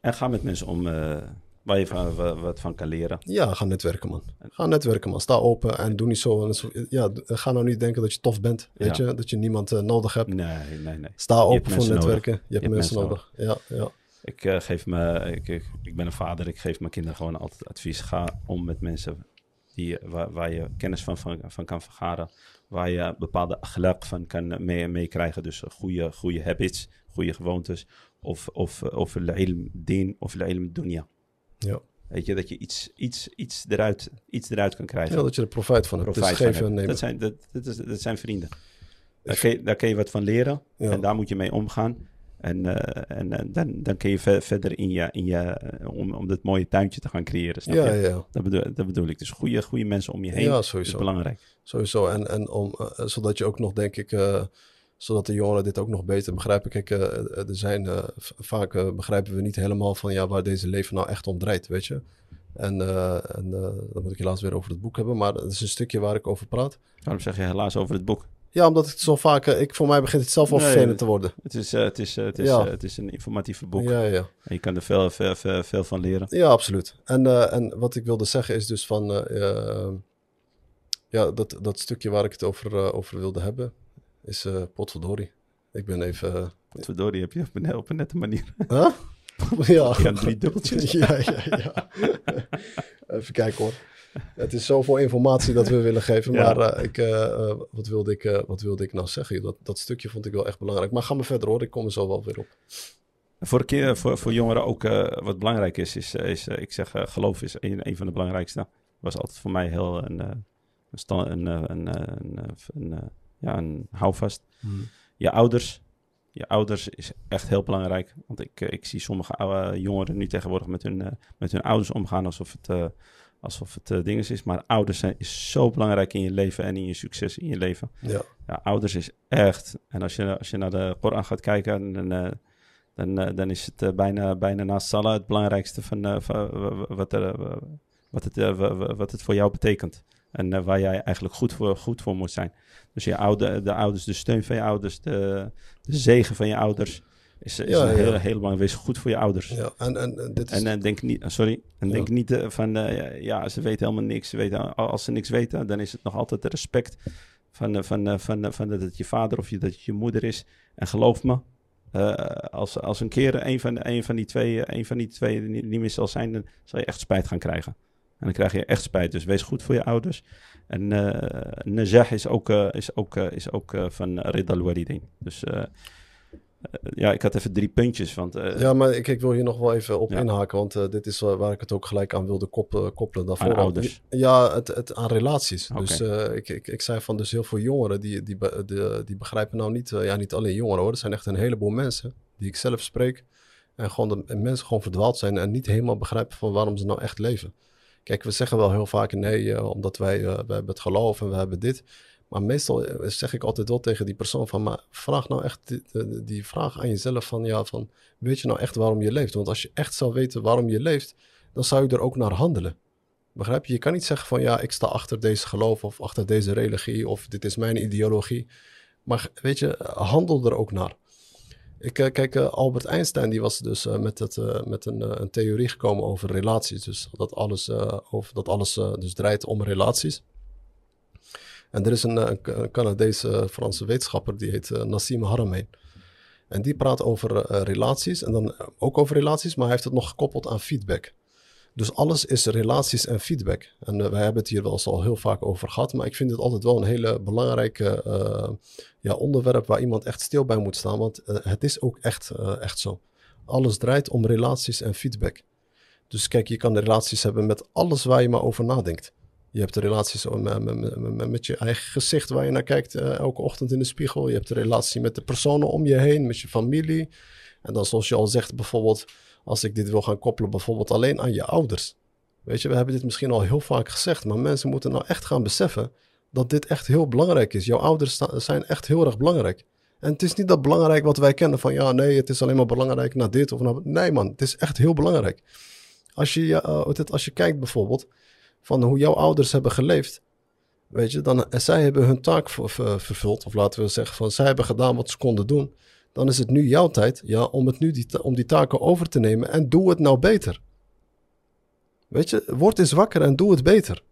En ga met mensen om uh, waar je van, wat van kan leren. Ja, ga netwerken, man. Ga netwerken, man. Sta open en doe niet zo. Ja, ga nou niet denken dat je tof bent, weet je. Dat je niemand nodig hebt. Nee, nee, nee. Sta open voor netwerken. Je hebt, je hebt mensen, nodig. nodig. Ja, ja. Ik, uh, geef me, ik, ik, ben een vader, ik geef mijn kinderen gewoon altijd advies. Ga om met mensen die, waar, waar je kennis van, van, van, kan vergaren. Waar je bepaalde geluk van kan meekrijgen. dus goede, goede habits, goede gewoontes. Of, of, of ilm dien of ilm dunya. Ja. Weet je, dat je iets, iets, iets, eruit, iets eruit kan krijgen. Ja, dat je er profijt van hebt. Profijt dus van hebt. Dat, zijn, dat, dat, is, dat zijn vrienden. Daar kun, je, daar kun je wat van leren. Ja. En daar moet je mee omgaan. En, uh, en uh, dan, dan kun je ver, verder in je, in je uh, om, om dat mooie tuintje te gaan creëren. Snap ja, je? ja. Dat bedoel, dat bedoel ik. Dus goede, goede mensen om je heen ja, sowieso. is belangrijk. Sowieso. En, en om, zodat je ook nog, denk ik, zodat de jongeren dit ook nog beter begrijpen. Kijk, er zijn vaak begrijpen we niet helemaal van ja, waar deze leven nou echt om draait, weet je. En, en dan moet ik helaas weer over het boek hebben, maar dat is een stukje waar ik over praat. Waarom zeg je helaas over het boek? Ja, omdat het zo vaak... Uh, ik, voor mij begint het zelf al nee, vervelend te worden. Het is, het is, het is, ja. het is een informatieve boek. Ja, ja. En je kan er veel, veel, veel, veel van leren. Ja, absoluut. En, en wat ik wilde zeggen is dus van... ja, dat, dat stukje waar ik het over, over wilde hebben... is potverdorie. Ik ben even... Potverdorie heb je op een, op een nette manier. Huh? ja. ja, drie dubbeltjes. ja, ja, ja. even kijken hoor het is zoveel informatie dat we willen geven. Maar uh, ik, uh, wat, wilde ik, uh, wat wilde ik nou zeggen? Dat, dat stukje vond ik wel echt belangrijk. Maar ga maar verder hoor, ik kom er zo wel weer op. Voor, keer, voor, voor jongeren ook wat belangrijk is, is, is ik zeg geloof is een, een van de belangrijkste. Was altijd voor mij heel een, een, een, een, een, een, ja, een houvast. Hmm. Je ouders, je ouders is echt heel belangrijk. Want ik, ik zie sommige oude jongeren nu tegenwoordig met hun, met hun ouders omgaan alsof het alsof het uh, is. Maar ouders zijn, is zo belangrijk in je leven en in je succes in je leven. Ja. ja ouders is echt. En als je, als je naar de Koran gaat kijken, dan, dan, dan is het bijna, bijna naast Salah het belangrijkste van, van wat, er, wat, het, wat het voor jou betekent. En waar jij eigenlijk goed voor, goed voor moet zijn. Dus je oude, de ouders, de steun van je ouders, de, de zegen van je ouders is, is ja, heel, heel belangrijk. Wees goed voor je ouders. Ja, en, en, dit is... en, en denk niet, sorry, en denk niet uh, van, uh, ja, ze weten helemaal niks. Ze weten, als ze niks weten, dan is het nog altijd de respect van, van, van, van dat het je vader of je, dat het je moeder is. En geloof me, als, als een keer een van, een van die twee, een van die twee niet, niet meer zal zijn, dan zal je echt spijt gaan krijgen. En dan krijg je echt spijt. Dus wees goed voor je ouders. En uh, Najah is ook, uh, is ook, uh, is ook van Ridal Walidin. Dus ja, ik had even drie puntjes. Want, ja, maar ik, ik, wil hier nog wel even op inhaken. Want dit is waar ik het ook gelijk aan wilde kop, koppelen. Daarvoor aan ouders? Ja, het, het, aan relaties. Okay. Dus ik, ik, ik zei van dus heel veel jongeren... die, die, die, die begrijpen nou niet... ja, niet alleen jongeren hoor. Er zijn echt een heleboel mensen die ik zelf spreek... en gewoon de mensen gewoon verdwaald zijn... en niet helemaal begrijpen van waarom ze nou echt leven. Kijk, we zeggen wel heel vaak nee... omdat wij, wij hebben het geloof en we hebben dit... Maar meestal eh, zeg ik altijd wel tegen die persoon van, maar vraag nou echt die, die, vraag aan jezelf van, ja, van, weet je nou echt waarom je leeft? Want als je echt zou weten waarom je leeft, dan zou je er ook naar handelen. Begrijp je? Je kan niet zeggen van, ja, ik sta achter deze geloof of achter deze religie of dit is mijn ideologie. Maar weet je, handel er ook naar. Ik, eh, kijk, uh, Albert Einstein die was dus uh, met, het, met een, een, theorie gekomen over relaties. Dus dat alles, over, dat alles dus draait om relaties. En er is een, een Canadese Franse wetenschapper, die heet Nassim Haramein. En die praat over relaties, en dan ook over relaties, maar hij heeft het nog gekoppeld aan feedback. Dus alles is relaties en feedback. En wij hebben het hier wel eens al heel vaak over gehad, maar ik vind het altijd wel een hele belangrijke ja, onderwerp waar iemand echt stil bij moet staan, want het is ook echt, echt zo. Alles draait om relaties en feedback. Dus kijk, je kan relaties hebben met alles waar je maar over nadenkt. Je hebt de relaties met, met, met, met, je eigen gezicht waar je naar kijkt elke ochtend in de spiegel. Je hebt de relatie met de personen om je heen, met je familie. En dan zoals je al zegt, bijvoorbeeld, als ik dit wil gaan koppelen, bijvoorbeeld alleen aan je ouders. Weet je, we hebben dit misschien al heel vaak gezegd, maar mensen moeten nou echt gaan beseffen dat dit echt heel belangrijk is. Jouw ouders zijn echt heel erg belangrijk. En het is niet dat belangrijk wat wij kennen van ja, nee, het is alleen maar belangrijk naar dit of naar... Nee man, het is echt heel belangrijk. Als je, uh, als je kijkt bijvoorbeeld van hoe jouw ouders hebben geleefd, weet je, dan en zij hebben hun taak vervuld, of laten we zeggen van zij hebben gedaan wat ze konden doen, dan is het nu jouw tijd ja, om, het nu die, om die taken over te nemen en doe het nou beter. Weet je, word eens wakker en doe het beter.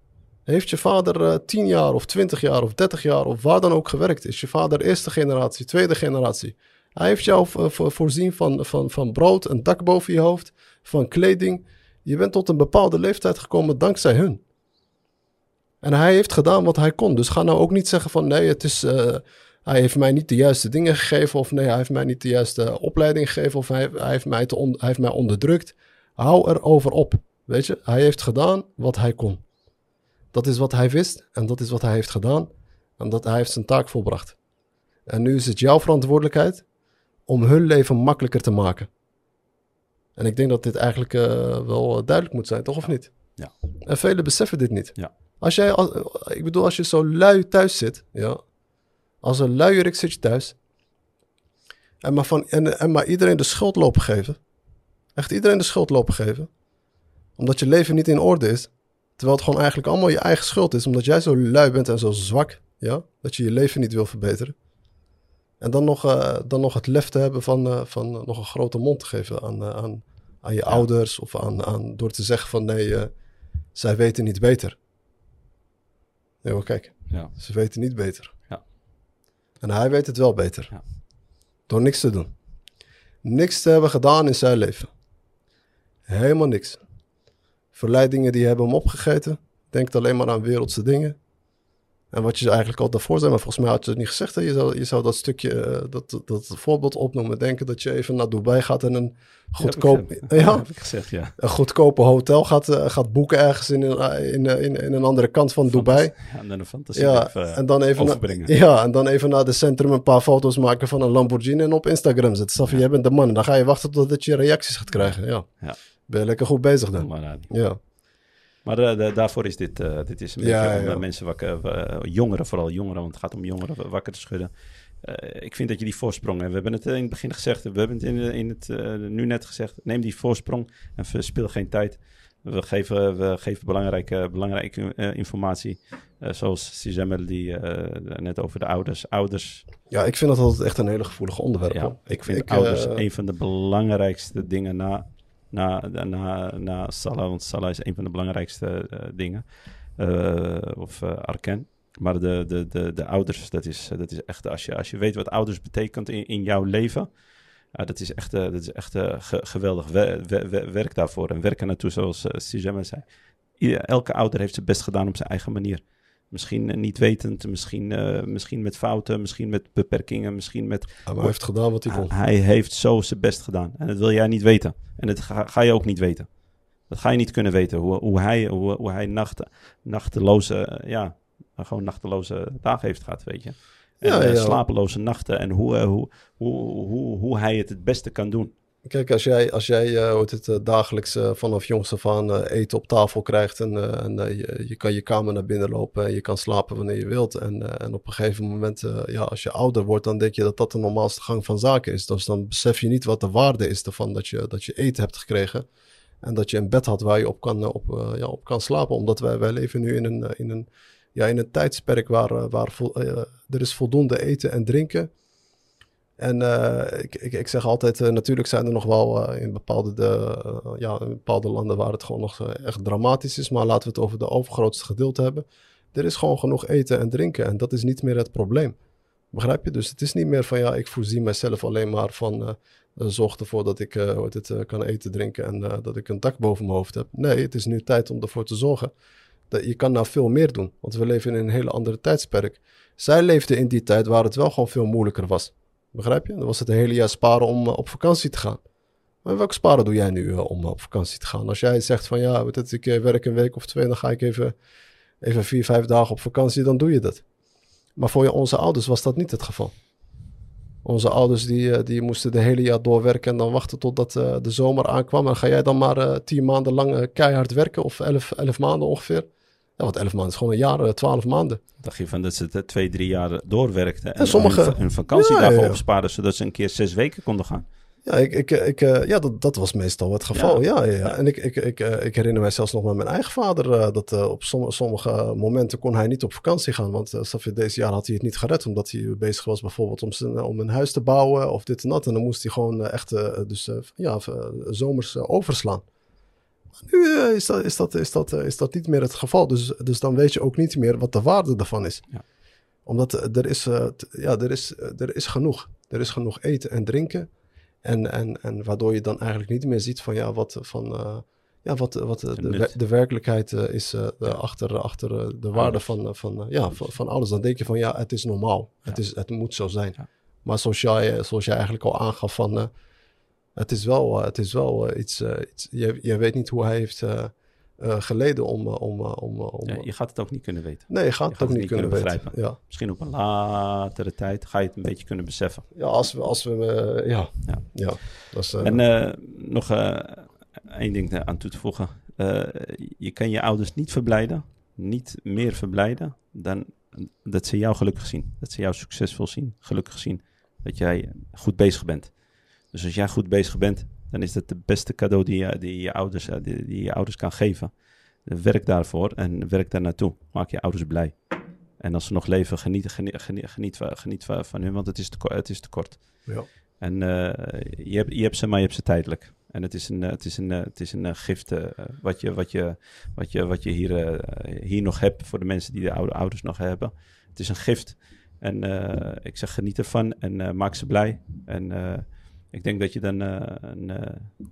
Heeft je vader uh, 10 jaar of 20 jaar of 30 jaar of waar dan ook gewerkt? Is je vader eerste generatie, tweede generatie? Hij heeft jou voorzien van, van, van brood, een dak boven je hoofd, van kleding. Je bent tot een bepaalde leeftijd gekomen dankzij hun. En hij heeft gedaan wat hij kon. Dus ga nou ook niet zeggen van nee, het is, uh, hij heeft mij niet de juiste dingen gegeven. Of nee, hij heeft mij niet de juiste opleiding gegeven. Of hij, hij heeft, mij te on, hij heeft mij onderdrukt. Hou erover op. Weet je, hij heeft gedaan wat hij kon. Dat is wat hij wist en dat is wat hij heeft gedaan. En dat hij heeft zijn taak volbracht. En nu is het jouw verantwoordelijkheid om hun leven makkelijker te maken. En ik denk dat dit eigenlijk uh, wel duidelijk moet zijn, toch of niet? Ja. En velen beseffen dit niet. Ja. Als jij, als, ik bedoel, als je zo lui thuis zit, ja, als een luierik zit je thuis, en maar, van, en, en maar iedereen de schuld lopen geven, echt iedereen de schuld lopen geven, omdat je leven niet in orde is, terwijl het gewoon eigenlijk allemaal je eigen schuld is, omdat jij zo lui bent en zo zwak, ja, dat je je leven niet wil verbeteren. En dan nog, uh, dan nog het lef te hebben van, uh, van nog een grote mond te geven aan, uh, aan, aan je ja. ouders of aan, aan, door te zeggen van nee, zij weten niet beter. Nee, maar kijk, ja. ze weten niet beter. En hij weet het wel beter. Ja. Door niks te doen. Niks te hebben gedaan in zijn leven. Helemaal niks. Verleidingen die hebben hem opgegeten. Denkt alleen maar aan wereldse dingen. En wat je eigenlijk al daarvoor zei, maar volgens mij had je het niet gezegd. Hè? Je, zou, je zou dat stukje, uh, dat, dat voorbeeld opnoemen. Denken dat je even naar Dubai gaat en een goedkoop, ja, ja, heb ik gezegd, ja. een goedkope hotel gaat, uh, gaat boeken ergens in een, in, in, in een andere kant van Dubai. Ja, en dan een fantasie ja, even, en dan even overbrengen. ja, en dan even naar de centrum een paar foto's maken van een Lamborghini en op Instagram zetten. Safi, ja. jij bent de man. En dan ga je wachten totdat je reacties gaat krijgen. Ja. ja. Ben je lekker goed bezig dan. Ja. Maar de, de, daarvoor is dit, uh, dit is een Ja, beetje om ja. uh, mensen wakker, uh, jongeren, vooral jongeren, want het gaat om jongeren, wakker te schudden. Uh, ik vind dat je die voorsprong, en we hebben het in het begin gezegd, we hebben het in, in het nu net gezegd, neem die voorsprong en verspil geen tijd. We geven, we geven belangrijke, belangrijke informatie, zoals Sizemel die net over de ouders. Ouders. Ja, ik vind dat altijd echt een hele gevoelige onderwerp. Ja, ik vind Ik, ouders eh, een van de belangrijkste dingen na, na, na, na Salah. Want Salah is een van de belangrijkste uh, dingen. Uh, of uh, Arken. Maar de, de, de, de ouders, dat is, dat is echt... Als je, als je weet wat ouders betekent in, in jouw leven... dat is echt, dat is echt ge, geweldig. We, we, we, werk daarvoor en werk er naartoe, zoals uh, zei. Elke ouder heeft zijn best gedaan op zijn eigen manier. Misschien niet wetend, misschien, uh, misschien met fouten, misschien met beperkingen, misschien met... Ja, maar hij heeft gedaan wat hij kon. Hij heeft zo zijn best gedaan. En dat wil jij niet weten. En dat ga, ga je ook niet weten. Dat ga je niet kunnen weten. Hoe, hoe hij, hoe, hoe hij nacht, nachteloze, ja, gewoon nachteloze dagen heeft gehad, weet je. En Ja, ja. slapeloze nachten. En hoe, hoe, hoe, hoe, hoe hij het het beste kan doen. Kijk, als jij, als jij heet het, uh, dagelijks uh, vanaf jongs af aan eten op tafel krijgt en, en je, je kan je kamer naar binnen lopen en je kan slapen wanneer je wilt. En, en op een gegeven moment, ja, als je ouder wordt, dan denk je dat dat de normaalste gang van zaken is. Dus dan besef je niet wat de waarde is ervan dat je, dat je eten hebt gekregen. En dat je een bed had waar je op kan, op, ja, op kan slapen. Omdat wij, wij leven nu in een, in een, ja, in een tijdsperk waar, waar er is voldoende eten en drinken. En uh, ik, ik, zeg altijd, uh, natuurlijk zijn er nog wel uh, in, bepaalde de, ja, in bepaalde landen waar het gewoon nog echt dramatisch is. Maar laten we het over de overgrootste gedeelte hebben. Er is gewoon genoeg eten en drinken en dat is niet meer het probleem. Begrijp je? Dus het is niet meer van ja, ik voorzie mezelf alleen maar van zorg ervoor dat ik uh, het, kan eten, drinken en dat ik een dak boven mijn hoofd heb. Nee, het is nu tijd om ervoor te zorgen dat je kan nou veel meer doen. Want we leven in een hele andere tijdsperk. Zij leefden in die tijd waar het wel gewoon veel moeilijker was. Begrijp je? Dan was het een hele jaar sparen om op vakantie te gaan. Maar welke sparen doe jij nu om op vakantie te gaan? Als jij zegt van ja, het, ik werk een week of twee, dan ga ik even, even vier, vijf dagen op vakantie, dan doe je dat. Maar voor onze ouders was dat niet het geval. Onze ouders die, eh, die moesten de hele jaar doorwerken en dan wachten totdat de zomer aankwam. En ga jij dan maar tien maanden lang keihard werken of elf, elf maanden ongeveer? Ja, want elf maanden is gewoon een jaar, twaalf maanden. Dacht je van dat ze twee, drie jaar doorwerkten en, en sommige... hun, hun vakantiedagen ja, ja, opspaarden, zodat ze een keer zes weken konden gaan? Ja, ik, ik, ik, uh, ja dat, dat was meestal het geval. Ja, ja, ja. En ik, ik, ik, uh, ik herinner mij zelfs nog met mijn eigen vader uh, dat op som, sommige momenten kon hij niet op vakantie gaan. Want deze jaar had hij het niet gered, omdat hij bezig was bijvoorbeeld om, zijn, om een huis te bouwen of dit en dat. En dan moest hij gewoon echt dus, ja, zomers overslaan. Nu is, dat, is, dat, is, dat, is dat niet meer het geval. Dus, dus dan weet je ook niet meer wat de waarde ervan is. Ja. Omdat er is, ja, er, is, er is genoeg. Er is genoeg eten en drinken. En, en, en waardoor je dan eigenlijk niet meer ziet van ja, wat, van, uh, ja, wat, wat de, de, werkelijkheid uh, is uh, ja. achter, achter de waarde van, van, ja, van, van, alles. Dan denk je van ja, het is normaal. Ja. Het, is, het moet zo zijn. Maar zoals jij, zoals jij eigenlijk al aangaf van het is wel, het is wel iets, iets je, je weet niet hoe hij heeft uh, geleden om... Om, om, om ja, je gaat het ook niet kunnen weten. Nee, je gaat het ook niet kunnen, kunnen begrijpen. Ja. Misschien op een latere tijd ga je het een beetje kunnen beseffen. Ja, als we... Als we ja. ja. ja. Dat is, en nog één ding aan toe te voegen. je kan je ouders niet verblijden, niet meer verblijden, dan dat ze jou gelukkig zien. Dat ze jou succesvol zien, gelukkig zien. Dat jij goed bezig bent. Dus als jij goed bezig bent, dan is dat de beste cadeau die je, die je, ouders, eh, die, die je ouders kan geven. Werk daarvoor en werk daar naartoe. Maak je ouders blij. En als ze nog leven, geniet, geniet, geniet, geniet, geniet van hun, want het is te, het is te kort. Ja. En uh, je, hebt, je hebt ze, maar je hebt ze tijdelijk. En het is een, het is een, het is een gift uh, wat, je, wat, je, wat, je, wat je hier, uh, hier nog hebt voor de mensen die de oude ouders nog hebben. Het is een gift. En ik zeg geniet ervan en maak ze blij. En ik denk dat je dan uh, een, uh,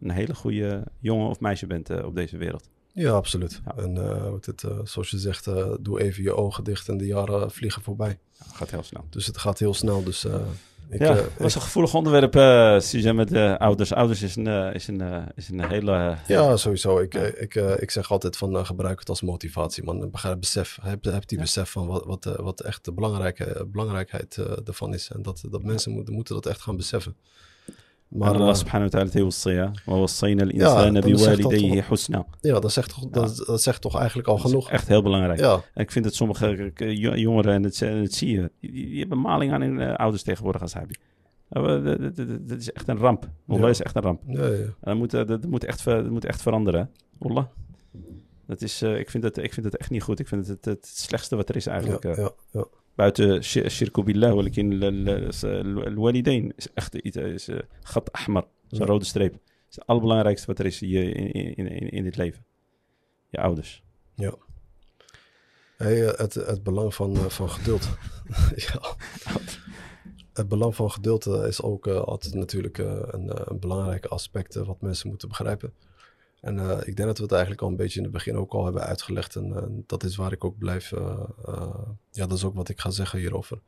een, hele goede jongen of meisje bent uh, op deze wereld. Ja, absoluut. Ja. En het, zoals je zegt, doe even je ogen dicht en de jaren vliegen voorbij. Ja, gaat heel snel. Dus het gaat heel snel. Dus ik, ja, het was een gevoelig onderwerp, uh, met de ouders. Ouders is een, is een, is een hele... Ja, sowieso. Ik, ik, ik zeg altijd van gebruik het als motivatie, man. Besef, heb, heb die besef van wat, wat, wat echt de belangrijke, belangrijkheid ervan is. En dat, dat mensen moeten, moeten dat echt gaan beseffen. Maar Allah subhanahu wa ta'ala توصية ووصينا الإنسان بوالديه حسنا. Ja, dat zegt, toch, dat, dat zegt toch eigenlijk al genoeg. echt heel belangrijk. Ja. En ik vind dat sommige jongeren, en het, en het zie je, die, hebben maling aan hun ouders tegenwoordig als Habi. Dat is echt een ramp. Allah ja. is echt een ramp. Ja, ja. Dat, moet, dat, moet echt, dat moet echt veranderen. Allah. Dat is, uh, ik, vind dat, ik vind dat echt niet goed. Ik vind het het, het slechtste wat er is eigenlijk. Ja, ja, ja. buiten Shirku Billah, walakin is echt iets, eh, eh, gat ahmar, is een rode streep. Het is het allerbelangrijkste wat er is in, in, in, dit leven. Je ouders. Ja. Hey, eh, het, het belang van, van geduld. ja. Het belang van geduld is ook uh, altijd natuurlijk uh, een, een belangrijk aspect wat mensen moeten begrijpen. En uh, ik denk dat we het eigenlijk al een beetje in het begin ook al hebben uitgelegd. En uh, dat is waar ik ook blijf. Uh, ja, dat is ook wat ik ga zeggen hierover.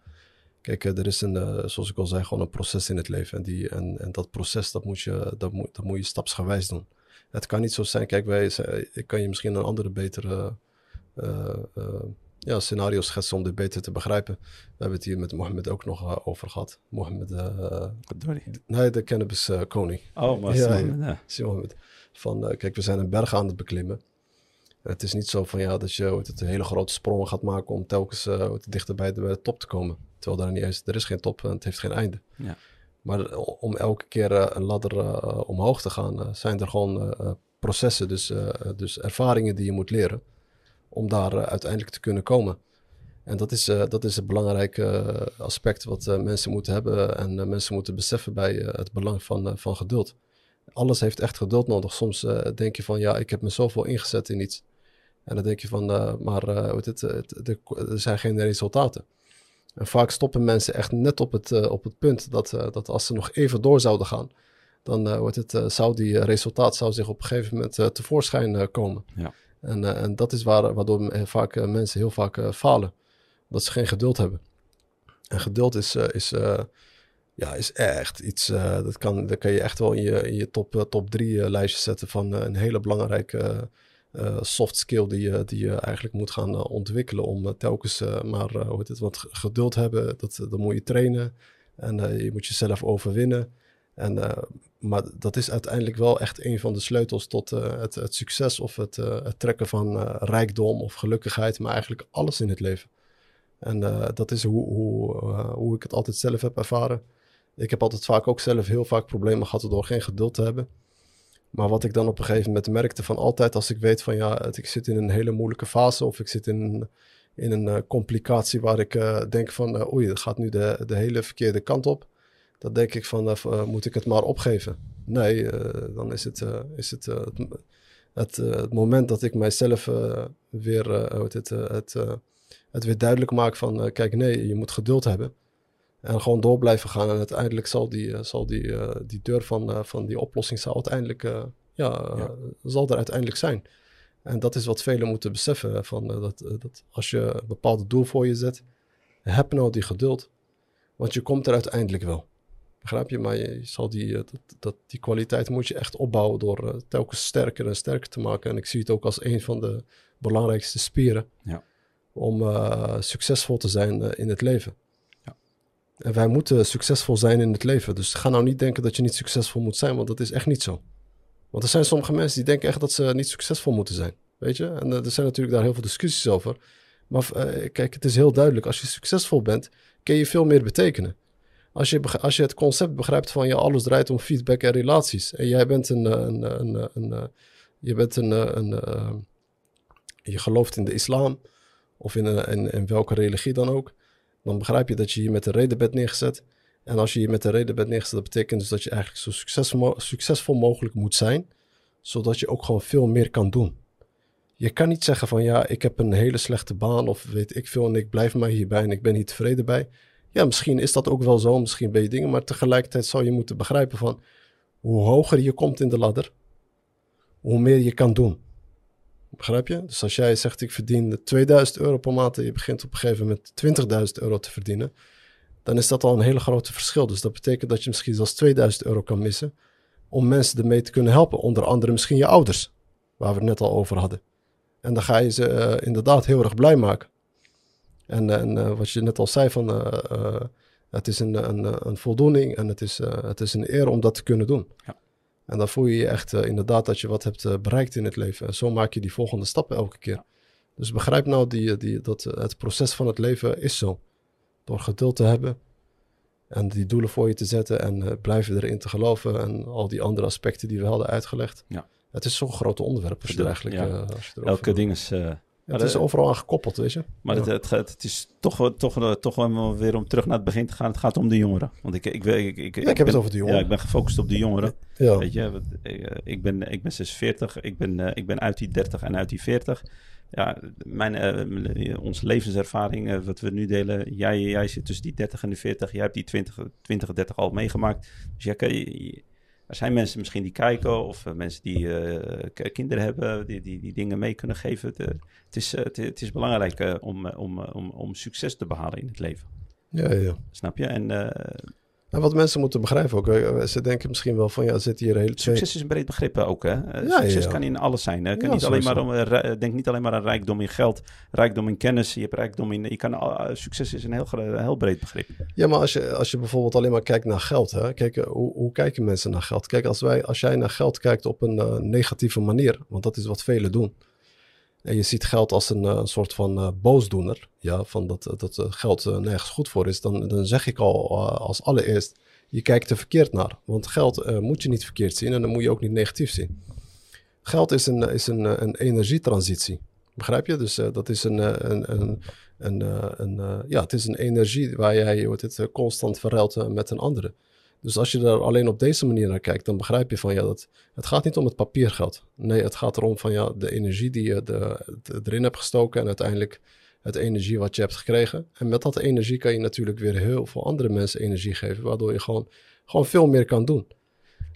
Kijk, er is een, zoals ik al zei, gewoon een proces in het leven. En, die, en, en dat proces, dat moet, je, dat, moet, dat moet je stapsgewijs doen. Het kan niet zo zijn, kijk, wij, ik kan je misschien een andere betere ja, scenario schetsen om dit beter te begrijpen. We hebben het hier met Mohammed ook nog over gehad. Mohammed, nee, de cannabis koning. Oh, maar ja, ja. Mohammed. Van uh, kijk, we zijn een berg aan het beklimmen. Het is niet zo van ja, dat je het, een hele grote sprongen gaat maken om telkens uh, dichter bij de, top te komen. Terwijl daar niet eens, er is geen top en het heeft geen einde. Ja. Maar om elke keer uh, een ladder omhoog te gaan, zijn er gewoon processen, dus, dus ervaringen die je moet leren. Om daar uiteindelijk te kunnen komen. En dat is, dat is een belangrijk aspect wat mensen moeten hebben en mensen moeten beseffen bij het belang van, van geduld alles heeft echt geduld nodig. Soms uh, denk je van, ja, ik heb me zoveel ingezet in iets. En dan denk je van, uh, maar uh, het, het, er zijn geen resultaten. En vaak stoppen mensen echt net op het, op het punt dat, dat als ze nog even door zouden gaan, dan wordt het, zou die resultaat zou zich op een gegeven moment tevoorschijn komen. Ja. En, en dat is waar, waardoor vaak, mensen heel vaak falen. Dat ze geen geduld hebben. En geduld is, is ja, is echt iets. Uh, dat, kan, dat kan je echt wel in je, in je top, uh, top drie uh, lijstje zetten van een hele belangrijke soft skill die, je die je eigenlijk moet gaan ontwikkelen. Om telkens maar hoe het, wat geduld hebben. Dat, dat moet je trainen. En je moet jezelf overwinnen. En, maar dat is uiteindelijk wel echt een van de sleutels tot het, het, succes of het, het trekken van rijkdom of gelukkigheid. Maar eigenlijk alles in het leven. En dat is hoe, hoe, hoe ik het altijd zelf heb ervaren. Ik heb altijd vaak ook zelf heel vaak problemen gehad door geen geduld te hebben. Maar wat ik dan op een gegeven moment merkte van altijd als ik weet van ja, ik zit in een hele moeilijke fase of ik zit in, in een uh, complicatie waar ik uh, denk van uh, oei, dat gaat nu de, de hele verkeerde kant op. Dan denk ik van moet ik het maar opgeven. Nee, dan is het, is het, het, het, moment dat ik mijzelf weer het, het, het weer duidelijk maak van kijk nee, je moet geduld hebben. En gewoon door blijven gaan. En uiteindelijk zal die, uh, zal die, uh, die deur van, uh, van die oplossing zal uiteindelijk, ja, ja. zal er uiteindelijk zijn. En dat is wat velen moeten beseffen. Van, dat, dat als je een bepaald doel voor je zet, heb nou die geduld. Want je komt er uiteindelijk wel. Begrijp je? Maar je, zal die, dat, dat, die kwaliteit moet je echt opbouwen door telkens sterker en sterker te maken. En ik zie het ook als een van de belangrijkste spieren ja. om succesvol te zijn in het leven. En wij moeten succesvol zijn in het leven. Dus ga nou niet denken dat je niet succesvol moet zijn, want dat is echt niet zo. Want er zijn sommige mensen die denken echt dat ze niet succesvol moeten zijn. Weet je? En eh, er zijn natuurlijk daar heel veel discussies over. Maar uh, kijk, het is heel duidelijk. Als je succesvol bent, kun je veel meer betekenen. Als je, als je het concept begrijpt van ja, alles draait om feedback en relaties. En jij bent een. een, een, een, je bent een. een, je gelooft in de islam. Of in, in, in welke religie dan ook dan begrijp je dat je hier met een reden bent neergezet. En als je hier met een reden bent neergezet, dat betekent dus dat je eigenlijk zo succesvol, succesvol mogelijk moet zijn, zodat je ook gewoon veel meer kan doen. Je kan niet zeggen van ja, ik heb een hele slechte baan of weet ik veel en ik blijf maar hierbij en ik ben hier tevreden bij. Ja, misschien is dat ook wel zo, misschien ben je dingen, maar tegelijkertijd zou je moeten begrijpen van hoe hoger je komt in de ladder, hoe meer je kan doen. Begrijp je? Dus als jij zegt ik verdien 2000 euro per maand en je begint op een gegeven moment 20.000 euro te verdienen, dan is dat al een hele grote verschil. Dus dat betekent dat je misschien zelfs 2000 euro kan missen om mensen ermee te kunnen helpen. Onder andere misschien je ouders, waar we het net al over hadden. En dan ga je ze uh, inderdaad heel erg blij maken. En, en uh, wat je net al zei, van, uh, het is een, een, een voldoening en het is, het is een eer om dat te kunnen doen. Ja. En dan voel je je echt uh, inderdaad dat je wat hebt uh, bereikt in het leven. En zo maak je die volgende stappen elke keer. Dus begrijp nou die, die, dat het proces van het leven is zo. Door geduld te hebben en die doelen voor je te zetten en blijven erin te geloven en al die andere aspecten die we hadden uitgelegd. Ja. Het is zo'n groot onderwerp als je er eigenlijk... Ja. Als je Elke ding is het is overal aan gekoppeld, weet je. Maar het, het, het, is toch, toch, toch wel weer om terug naar het begin te gaan. Het gaat om de jongeren. Want ik, ik, ik, ik, ik, heb het over de jongeren. Ja, ik ben gefocust op de jongeren. Ja. Weet je, ik ben, ik ben 46. Ik ben, uh, ik ben uit die 30 en uit die 40. Ja, mijn, uh, onze levenservaring, uh, wat we nu delen. Jij, jij zit tussen die 30 en de 40. Jij hebt die 20, 20 30 al meegemaakt. Dus jij kan je er zijn mensen misschien die kijken of uh, mensen die uh, kinderen hebben, die, die, die dingen mee kunnen geven. Het, het is, het, het, is belangrijk om, om, om, om succes te behalen in het leven. Ja, ja. Snap je? En, en wat mensen moeten begrijpen ook, ze denken misschien wel van ja, zit hier hele Succes is een breed begrip ook, hè? Ja, succes kan in alles zijn. Hè? Kan niet alleen maar om, denk niet alleen maar aan rijkdom in geld, rijkdom in kennis. Je hebt rijkdom in. Je kan, succes is een heel, heel breed begrip. Ja, maar als je, als je bijvoorbeeld alleen maar kijkt naar geld, hè? Kijk, hoe, hoe kijken mensen naar geld? Kijk, als, wij, als jij naar geld kijkt op een uh, negatieve manier, want dat is wat velen doen. En je ziet geld als een, een soort van uh, boosdoener. Ja, van dat, dat geld nergens goed voor is. Dan, dan zeg ik al als allereerst, je kijkt er verkeerd naar. Want geld moet je niet verkeerd zien en dan moet je ook niet negatief zien. Geld is een, is een, een energietransitie. Begrijp je? Dus dat is een, een, een, een, een ja, het is een energie waar jij wordt het, constant verruilt met een andere. Dus als je er alleen op deze manier naar kijkt, dan begrijp je van ja, dat, het gaat niet om het papiergeld. Nee, het gaat erom van ja, de energie die je de, erin hebt gestoken en uiteindelijk het energie wat je hebt gekregen. En met dat energie kan je natuurlijk weer heel veel andere mensen energie geven, waardoor je gewoon, gewoon veel meer kan doen.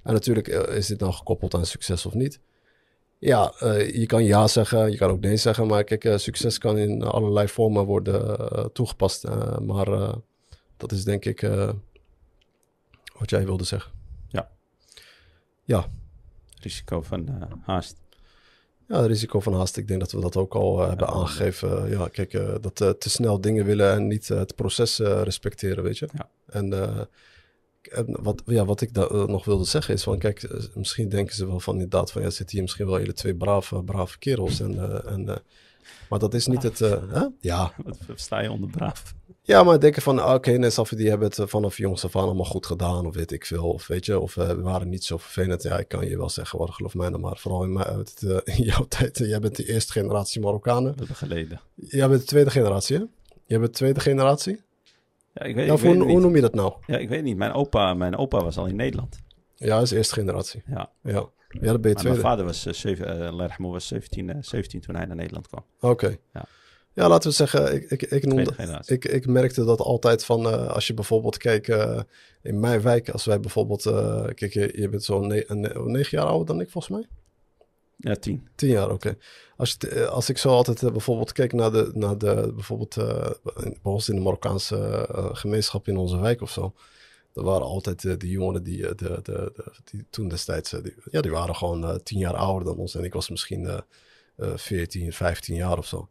En natuurlijk eh, is dit dan gekoppeld aan succes of niet. Ja, uh, je kan ja zeggen, je kan ook nee zeggen, maar kijk, uh, succes kan in allerlei vormen worden toegepast. maar dat is denk ik wat jij wilde zeggen. Ja. Ja. Risico van haast. Ja, het risico van haast. Ik denk dat we dat ook al uh, hebben aangegeven. Ja, kijk, uh, dat te snel dingen willen en niet het proces respecteren, weet je. Ja. En, en, wat, ja, wat ik nog wilde zeggen is van, kijk, misschien denken ze wel van inderdaad van, ja, zitten hier misschien wel hele twee brave, brave kerels. En, en, maar dat is niet het... Hè? Ja. Wat versta je onder braaf? Ja, maar denken van, ah, oké, okay, die hebben het vanaf jongs af aan allemaal goed gedaan, of weet ik veel, of weet je, of uh, we waren niet zo vervelend. Ja, ik kan je wel zeggen, wat geloof mij dan maar, vooral in, mijn, uh, in jouw tijd, uh, jij bent de eerste generatie Marokkanen. Dat hebben geleden. Jij bent de tweede generatie, hè? Jij bent de tweede generatie? Ja, ik weet, nou, ik weet hoe, hoe noem je dat nou? Ja, ik weet niet. Mijn opa, mijn opa was al in Nederland. Ja, dat is eerste generatie. Ja. Ja, ja dat ben je tweede. Mijn vader was, uh, zeven, was 17, 17 toen hij naar Nederland kwam. Oké. Okay. Ja. Ja, laten we zeggen, ik, ik, ik, noemde, ik, ik merkte dat altijd van uh, als je bijvoorbeeld keek uh, in mijn wijk, als wij bijvoorbeeld, uh, kijk, je, je bent zo'n ne negen jaar ouder dan ik volgens mij? Ja, tien. Tien jaar, oké. Okay. Als, als ik zo altijd bijvoorbeeld keek naar de, naar de bijvoorbeeld, bijvoorbeeld in de Marokkaanse gemeenschap in onze wijk of zo. Er waren altijd die jongeren die, de, de, de, die toen destijds, die, ja, die waren gewoon tien jaar ouder dan ons. En ik was misschien 14, 15 jaar of zo.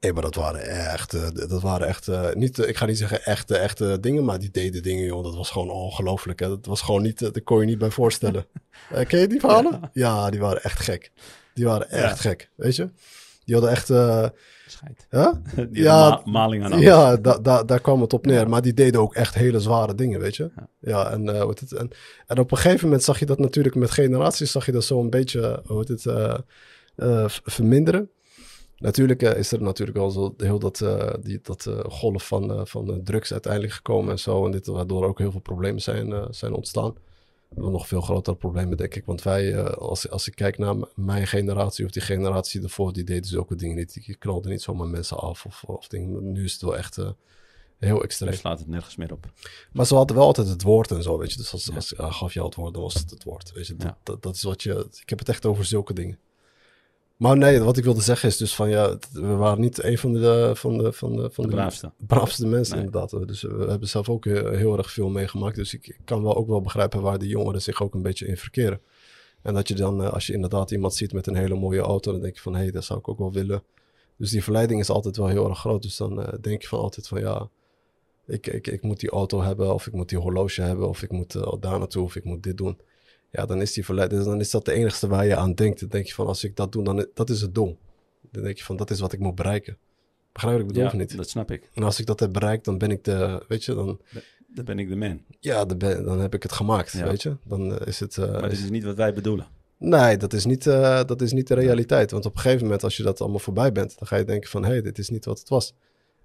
Nee, maar dat waren echt, uh, dat waren echt, uh, niet, uh, ik ga niet zeggen echte, echte dingen, maar die deden dingen, joh. Dat was gewoon ongelooflijk. Hè? Dat was gewoon niet, daar kon je niet bij voorstellen. ken je die verhalen? Ja. ja. die waren echt gek. Die waren echt ja. gek, weet je? Die hadden echt... Scheid. Huh? Ja, ma maling aan alles. Ja, da, da, daar kwam het op neer. Ja. Maar die deden ook echt hele zware dingen, weet je? Ja, en, uh, het, en, en op een gegeven moment zag je dat natuurlijk met generaties, zag je dat zo een beetje, hoe het, uh, uh, verminderen. Natuurlijk uh, is er natuurlijk al zo heel dat, uh, die, dat uh, golf van, van drugs uiteindelijk gekomen en zo. En dit, waardoor ook heel veel problemen zijn, zijn ontstaan. Nog veel grotere problemen, denk ik. Want wij, als, als ik kijk naar mijn generatie of die generatie ervoor, die deden zulke dingen niet. Die knalden niet zomaar mensen af of, of dingen. Nu is het wel echt heel extreem. Dus slaat het nergens meer op. Maar ze hadden wel altijd het woord en zo, weet je. Dus als, ja. als gaf je al het woord, dan was het het woord. Weet je, ja. dat, dat, dat is wat je... Ik heb het echt over zulke dingen. Maar nee, wat ik wilde zeggen is dus van ja, we waren niet een van de, van de, van de, van de, braafste. braafste mensen nee. inderdaad. Dus we hebben zelf ook heel, heel, erg veel meegemaakt. Dus ik kan wel ook wel begrijpen waar die jongeren zich ook een beetje in verkeren. En dat je dan, als je inderdaad iemand ziet met een hele mooie auto, dan denk je van hé, hey, dat zou ik ook wel willen. Dus die verleiding is altijd wel heel erg groot. Dus dan uh, denk je van altijd van ja, ik, ik, ik moet die auto hebben, of ik moet die horloge hebben, of ik moet uh, daar naartoe, of ik moet dit doen ja, dan is die verleid, dus dan is dat de enigste waar je aan denkt. Dan denk je van, als ik dat doe, dan dat is het doel. Dan denk je van, dat is wat ik moet bereiken. Begrijp wat ik bedoel ja, of niet? dat snap ik. En als ik dat heb bereikt, dan ben ik de, weet je, dan... Dan ben ik de man. Ja, dan, ben, dan heb ik het gemaakt, ja. weet je. Dan uh, is het... Uh, maar dit is niet wat wij bedoelen. Nee, dat is, niet, uh, dat is niet de realiteit. Want op een gegeven moment, als je dat allemaal voorbij bent, dan ga je denken van, hé, hey, dit is niet wat het was.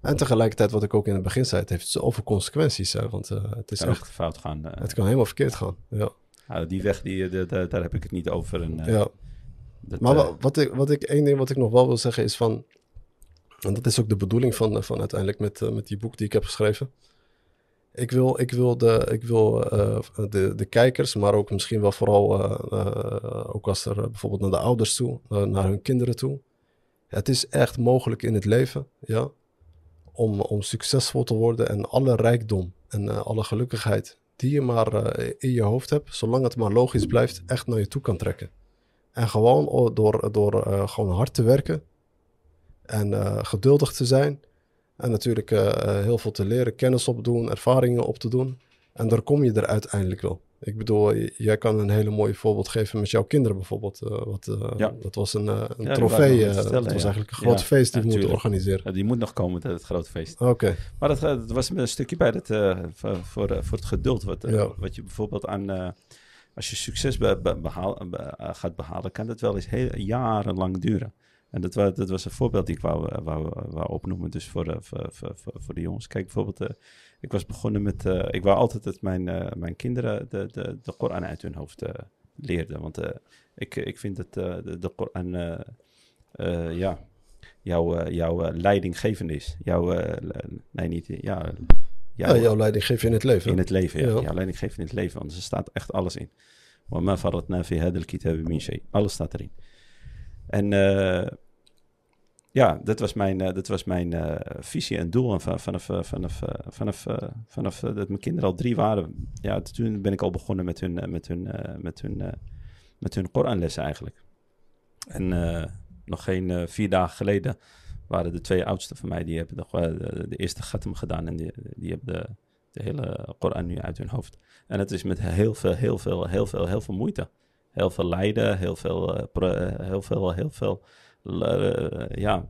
En tegelijkertijd, wat ik ook in het begin zei, het heeft zoveel consequenties. Hè, want het is kan echt... fout gaan. het kan helemaal verkeerd gaan, ja. Nou, die weg, die, de, de, daar heb ik het niet over. En, uh, ja. Dat, maar uh, wat ik, wat ik, één ding wat ik nog wel wil zeggen is van... En dat is ook de bedoeling van, van uiteindelijk met, met die boek die ik heb geschreven. Ik wil, ik wil, de, ik wil de, de kijkers, maar ook misschien wel vooral ook als er bijvoorbeeld naar de ouders toe, naar hun kinderen toe. Het is echt mogelijk in het leven, ja, om, om succesvol te worden en alle rijkdom en alle gelukkigheid die je maar uh, in je hoofd hebt, zolang het maar logisch blijft, echt naar je toe kan trekken. En gewoon door, door uh, gewoon hard te werken en uh, geduldig te zijn. En natuurlijk heel veel te leren, kennis opdoen, ervaringen op te doen. En daar kom je er uiteindelijk wel. Ik bedoel, jij kan een hele mooie voorbeeld geven met jouw kinderen bijvoorbeeld. Uh, wat, uh, ja. Dat was een, uh, een ja, trofee. dat was eigenlijk een groot feest die we moeten organiseren. die moet nog komen, het, het grote feest. Oké. Okay. Maar dat, dat, was een stukje bij het, voor, voor, voor, het geduld. Wat, wat je bijvoorbeeld aan... als je succes be, be, behaal, gaat behalen, kan dat wel eens heel, jarenlang duren. En dat, was, dat was een voorbeeld die ik wou, wou, wou opnoemen dus voor, voor, voor, voor de jongens. Kijk, bijvoorbeeld ik was begonnen met, uh, ik wou altijd dat mijn, uh, mijn kinderen de, de, de Koran uit hun hoofd uh, leerden. Want ik, ik vind dat de, de Koran, ja, jouw, jouw leidinggevend is. Jouw, nee, niet, ja, jouw, ja, jouw leidinggever in het leven. In het leven, ja. ja. Jouw leidinggever in het leven, want er staat echt alles in. وما فرطنا في هذا الكتاب من شيء. Alles staat erin. En uh, ja, dat was mijn, uh, dat was mijn uh, visie en doel. Vanaf, vanaf, vanaf, vanaf, dat mijn kinderen al drie waren, ja, toen ben ik al begonnen met hun, met hun, met hun, met hun Koranlessen eigenlijk. En nog geen vier dagen geleden waren de twee oudsten van mij, die hebben nog, de, de, eerste gatum gedaan en die, die hebben de, de hele Koran nu uit hun hoofd. En het is met heel veel, heel veel, heel veel, heel veel moeite. Heel veel lijden, heel veel, uh, heel veel, heel veel, uh, ja,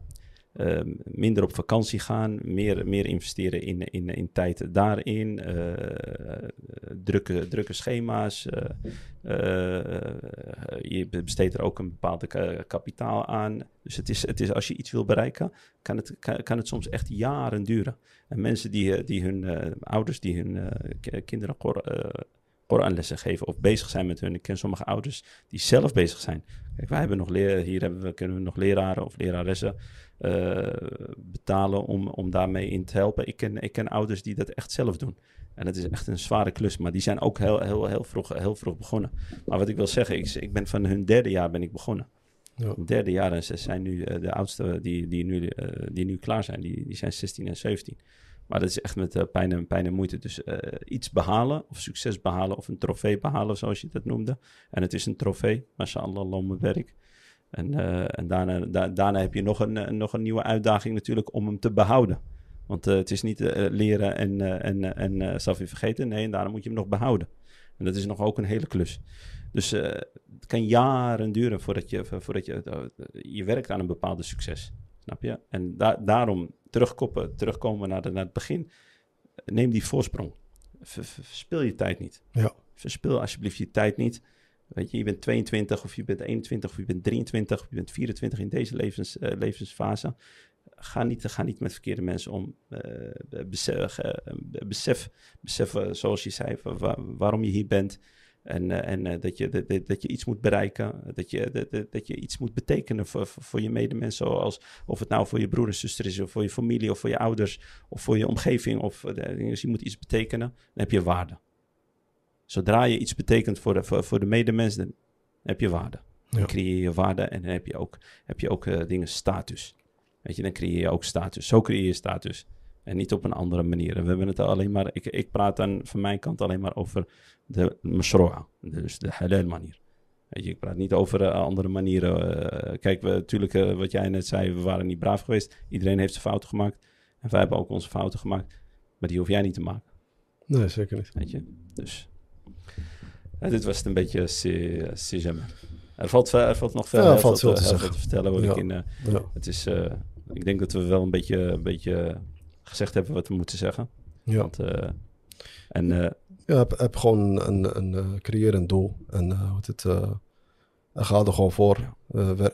minder op vakantie gaan, meer, meer investeren in, in, in tijd daarin, drukke, drukke schema's. je besteedt er ook een bepaalde kapitaal aan. Dus het is, het is, als je iets wil bereiken, kan het, kan, kan het soms echt jaren duren. En mensen die, die hun ouders, die hun kinderen Koranlessen geven of bezig zijn met hun. Ik ken sommige ouders die zelf bezig zijn. Kijk, wij hebben nog leer, hier hebben we, kunnen we nog leraren of leraressen uh, betalen om, om daarmee in te helpen. Ik ken, ik ken ouders die dat echt zelf doen. En dat is echt een zware klus, maar die zijn ook heel, heel, heel, vroeg, heel vroeg begonnen. Maar wat ik wil zeggen, ik, ik ben van hun derde jaar ben ik begonnen. Ja. Derde jaar en ze zijn nu uh, de oudste die, die, nu, uh, die nu klaar zijn, die, die zijn 16 en 17. Maar dat is echt met uh, pijn, en, pijn en moeite. Dus uh, iets behalen, of succes behalen, of een trofee behalen, zoals je dat noemde. En het is een trofee, mashallah, mijn werk. En, uh, en daarna, da daarna heb je nog een, nog een nieuwe uitdaging natuurlijk om hem te behouden. Want het is niet leren en, en, en zelf je vergeten. Nee, en daarna moet je hem nog behouden. En dat is nog ook een hele klus. Dus het kan jaren duren voordat je, voordat je, je werkt aan een bepaalde succes. Snap je? En da daarom terugkoppen, terugkomen naar, de, naar het begin. Neem die voorsprong. verspil je tijd niet. Ja. Verspil alsjeblieft je tijd niet. Weet je, je bent 22 of je bent 21 of je bent 23 of je bent 24 in deze levens, uh, levensfase. Ga niet, ga niet met verkeerde mensen om. Uh, besef, uh, besef, besef zoals je zei, waarom je hier bent. En, uh, en uh, dat, je, dat, dat je iets moet bereiken, dat je, dat, dat je iets moet betekenen voor, voor je medemensen. Zoals of het nou voor je broer en zuster is, of voor je familie, of voor je ouders, of voor je omgeving. Of, uh, dus je moet iets betekenen, dan heb je waarde. Zodra je iets betekent voor de, voor, voor de medemens, dan heb je waarde. Dan ja. creëer je waarde en dan heb je ook, heb je ook dingen status. Weet je, dan creëer je ook status. Zo creëer je status. En niet op een andere manier. We hebben het alleen maar, ik, ik praat dan van mijn kant alleen maar over de mashro'a, dus de halal manier. Weet je, ik praat niet over uh, andere manieren. Uh, kijk, we, natuurlijk, uh, wat jij net zei, we waren niet braaf geweest. Iedereen heeft zijn fouten gemaakt. En wij hebben ook onze fouten gemaakt. Maar die hoef jij niet te maken. Nee, zeker niet. Weet je, dus... dit was het een beetje CGM. Er valt, er valt nog veel, ja, valt veel, te, te, te, vertellen. Wat ja. ik, in, ja. het is, ik denk dat we wel een beetje, een beetje gezegd hebben wat we moeten zeggen. Ja. Want, uh, en, uh, ja, heb, heb gewoon een, een, een creëer een doel. En wat het, ga er gewoon voor.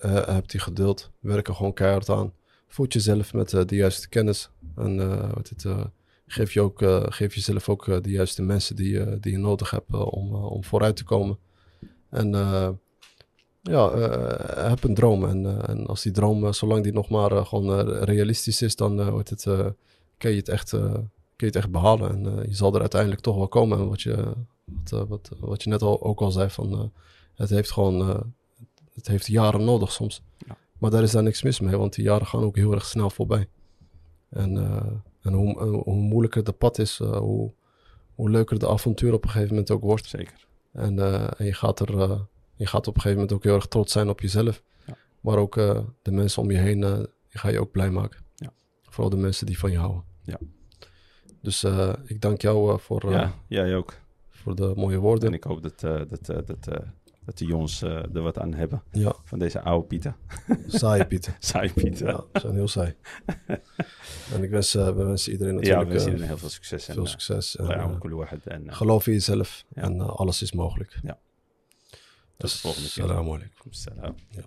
Heb die geduld. Werk er gewoon keihard aan. Voed jezelf met de juiste kennis. En wat het, geef, je ook, geef jezelf ook de juiste mensen die, die je nodig hebt om, om vooruit te komen. En ja, heb een droom. En, en als die droom, zolang die nog maar gewoon realistisch is, dan wordt het, kun je het echt, uh, kun je het echt behalen. En uh, je zal er uiteindelijk toch wel komen. wat je, wat, uh, wat, wat je net al, ook al zei, van, het heeft gewoon het heeft jaren nodig soms. Ja. Maar daar is daar niks mis mee, want die jaren gaan ook heel erg snel voorbij. En, en hoe, hoe moeilijker de pad is, hoe, hoe leuker de avontuur op een gegeven moment ook wordt. Zeker. En, en je, gaat er, je gaat op een gegeven moment ook heel erg trots zijn op jezelf. Ja. Maar ook de mensen om je heen, die ga je ook blij maken. Ja. Vooral de mensen die van je houden. Ja. Dus uh, ik dank jou uh, voor, uh, ja, jij ook. voor de mooie woorden. En ik hoop dat, dat, dat, dat de jongens er wat aan hebben ja. van deze oude pieten. Saaie pieten. Saaie pieten. Ja, ze zijn heel saai. en ik wens, we wensen iedereen natuurlijk ja, we wensen heel veel succes. Veel en, succes. En, en, geloof in jezelf en alles is mogelijk. Ja. Tot dus, de volgende keer. Salam alaikum. Salam. Ja.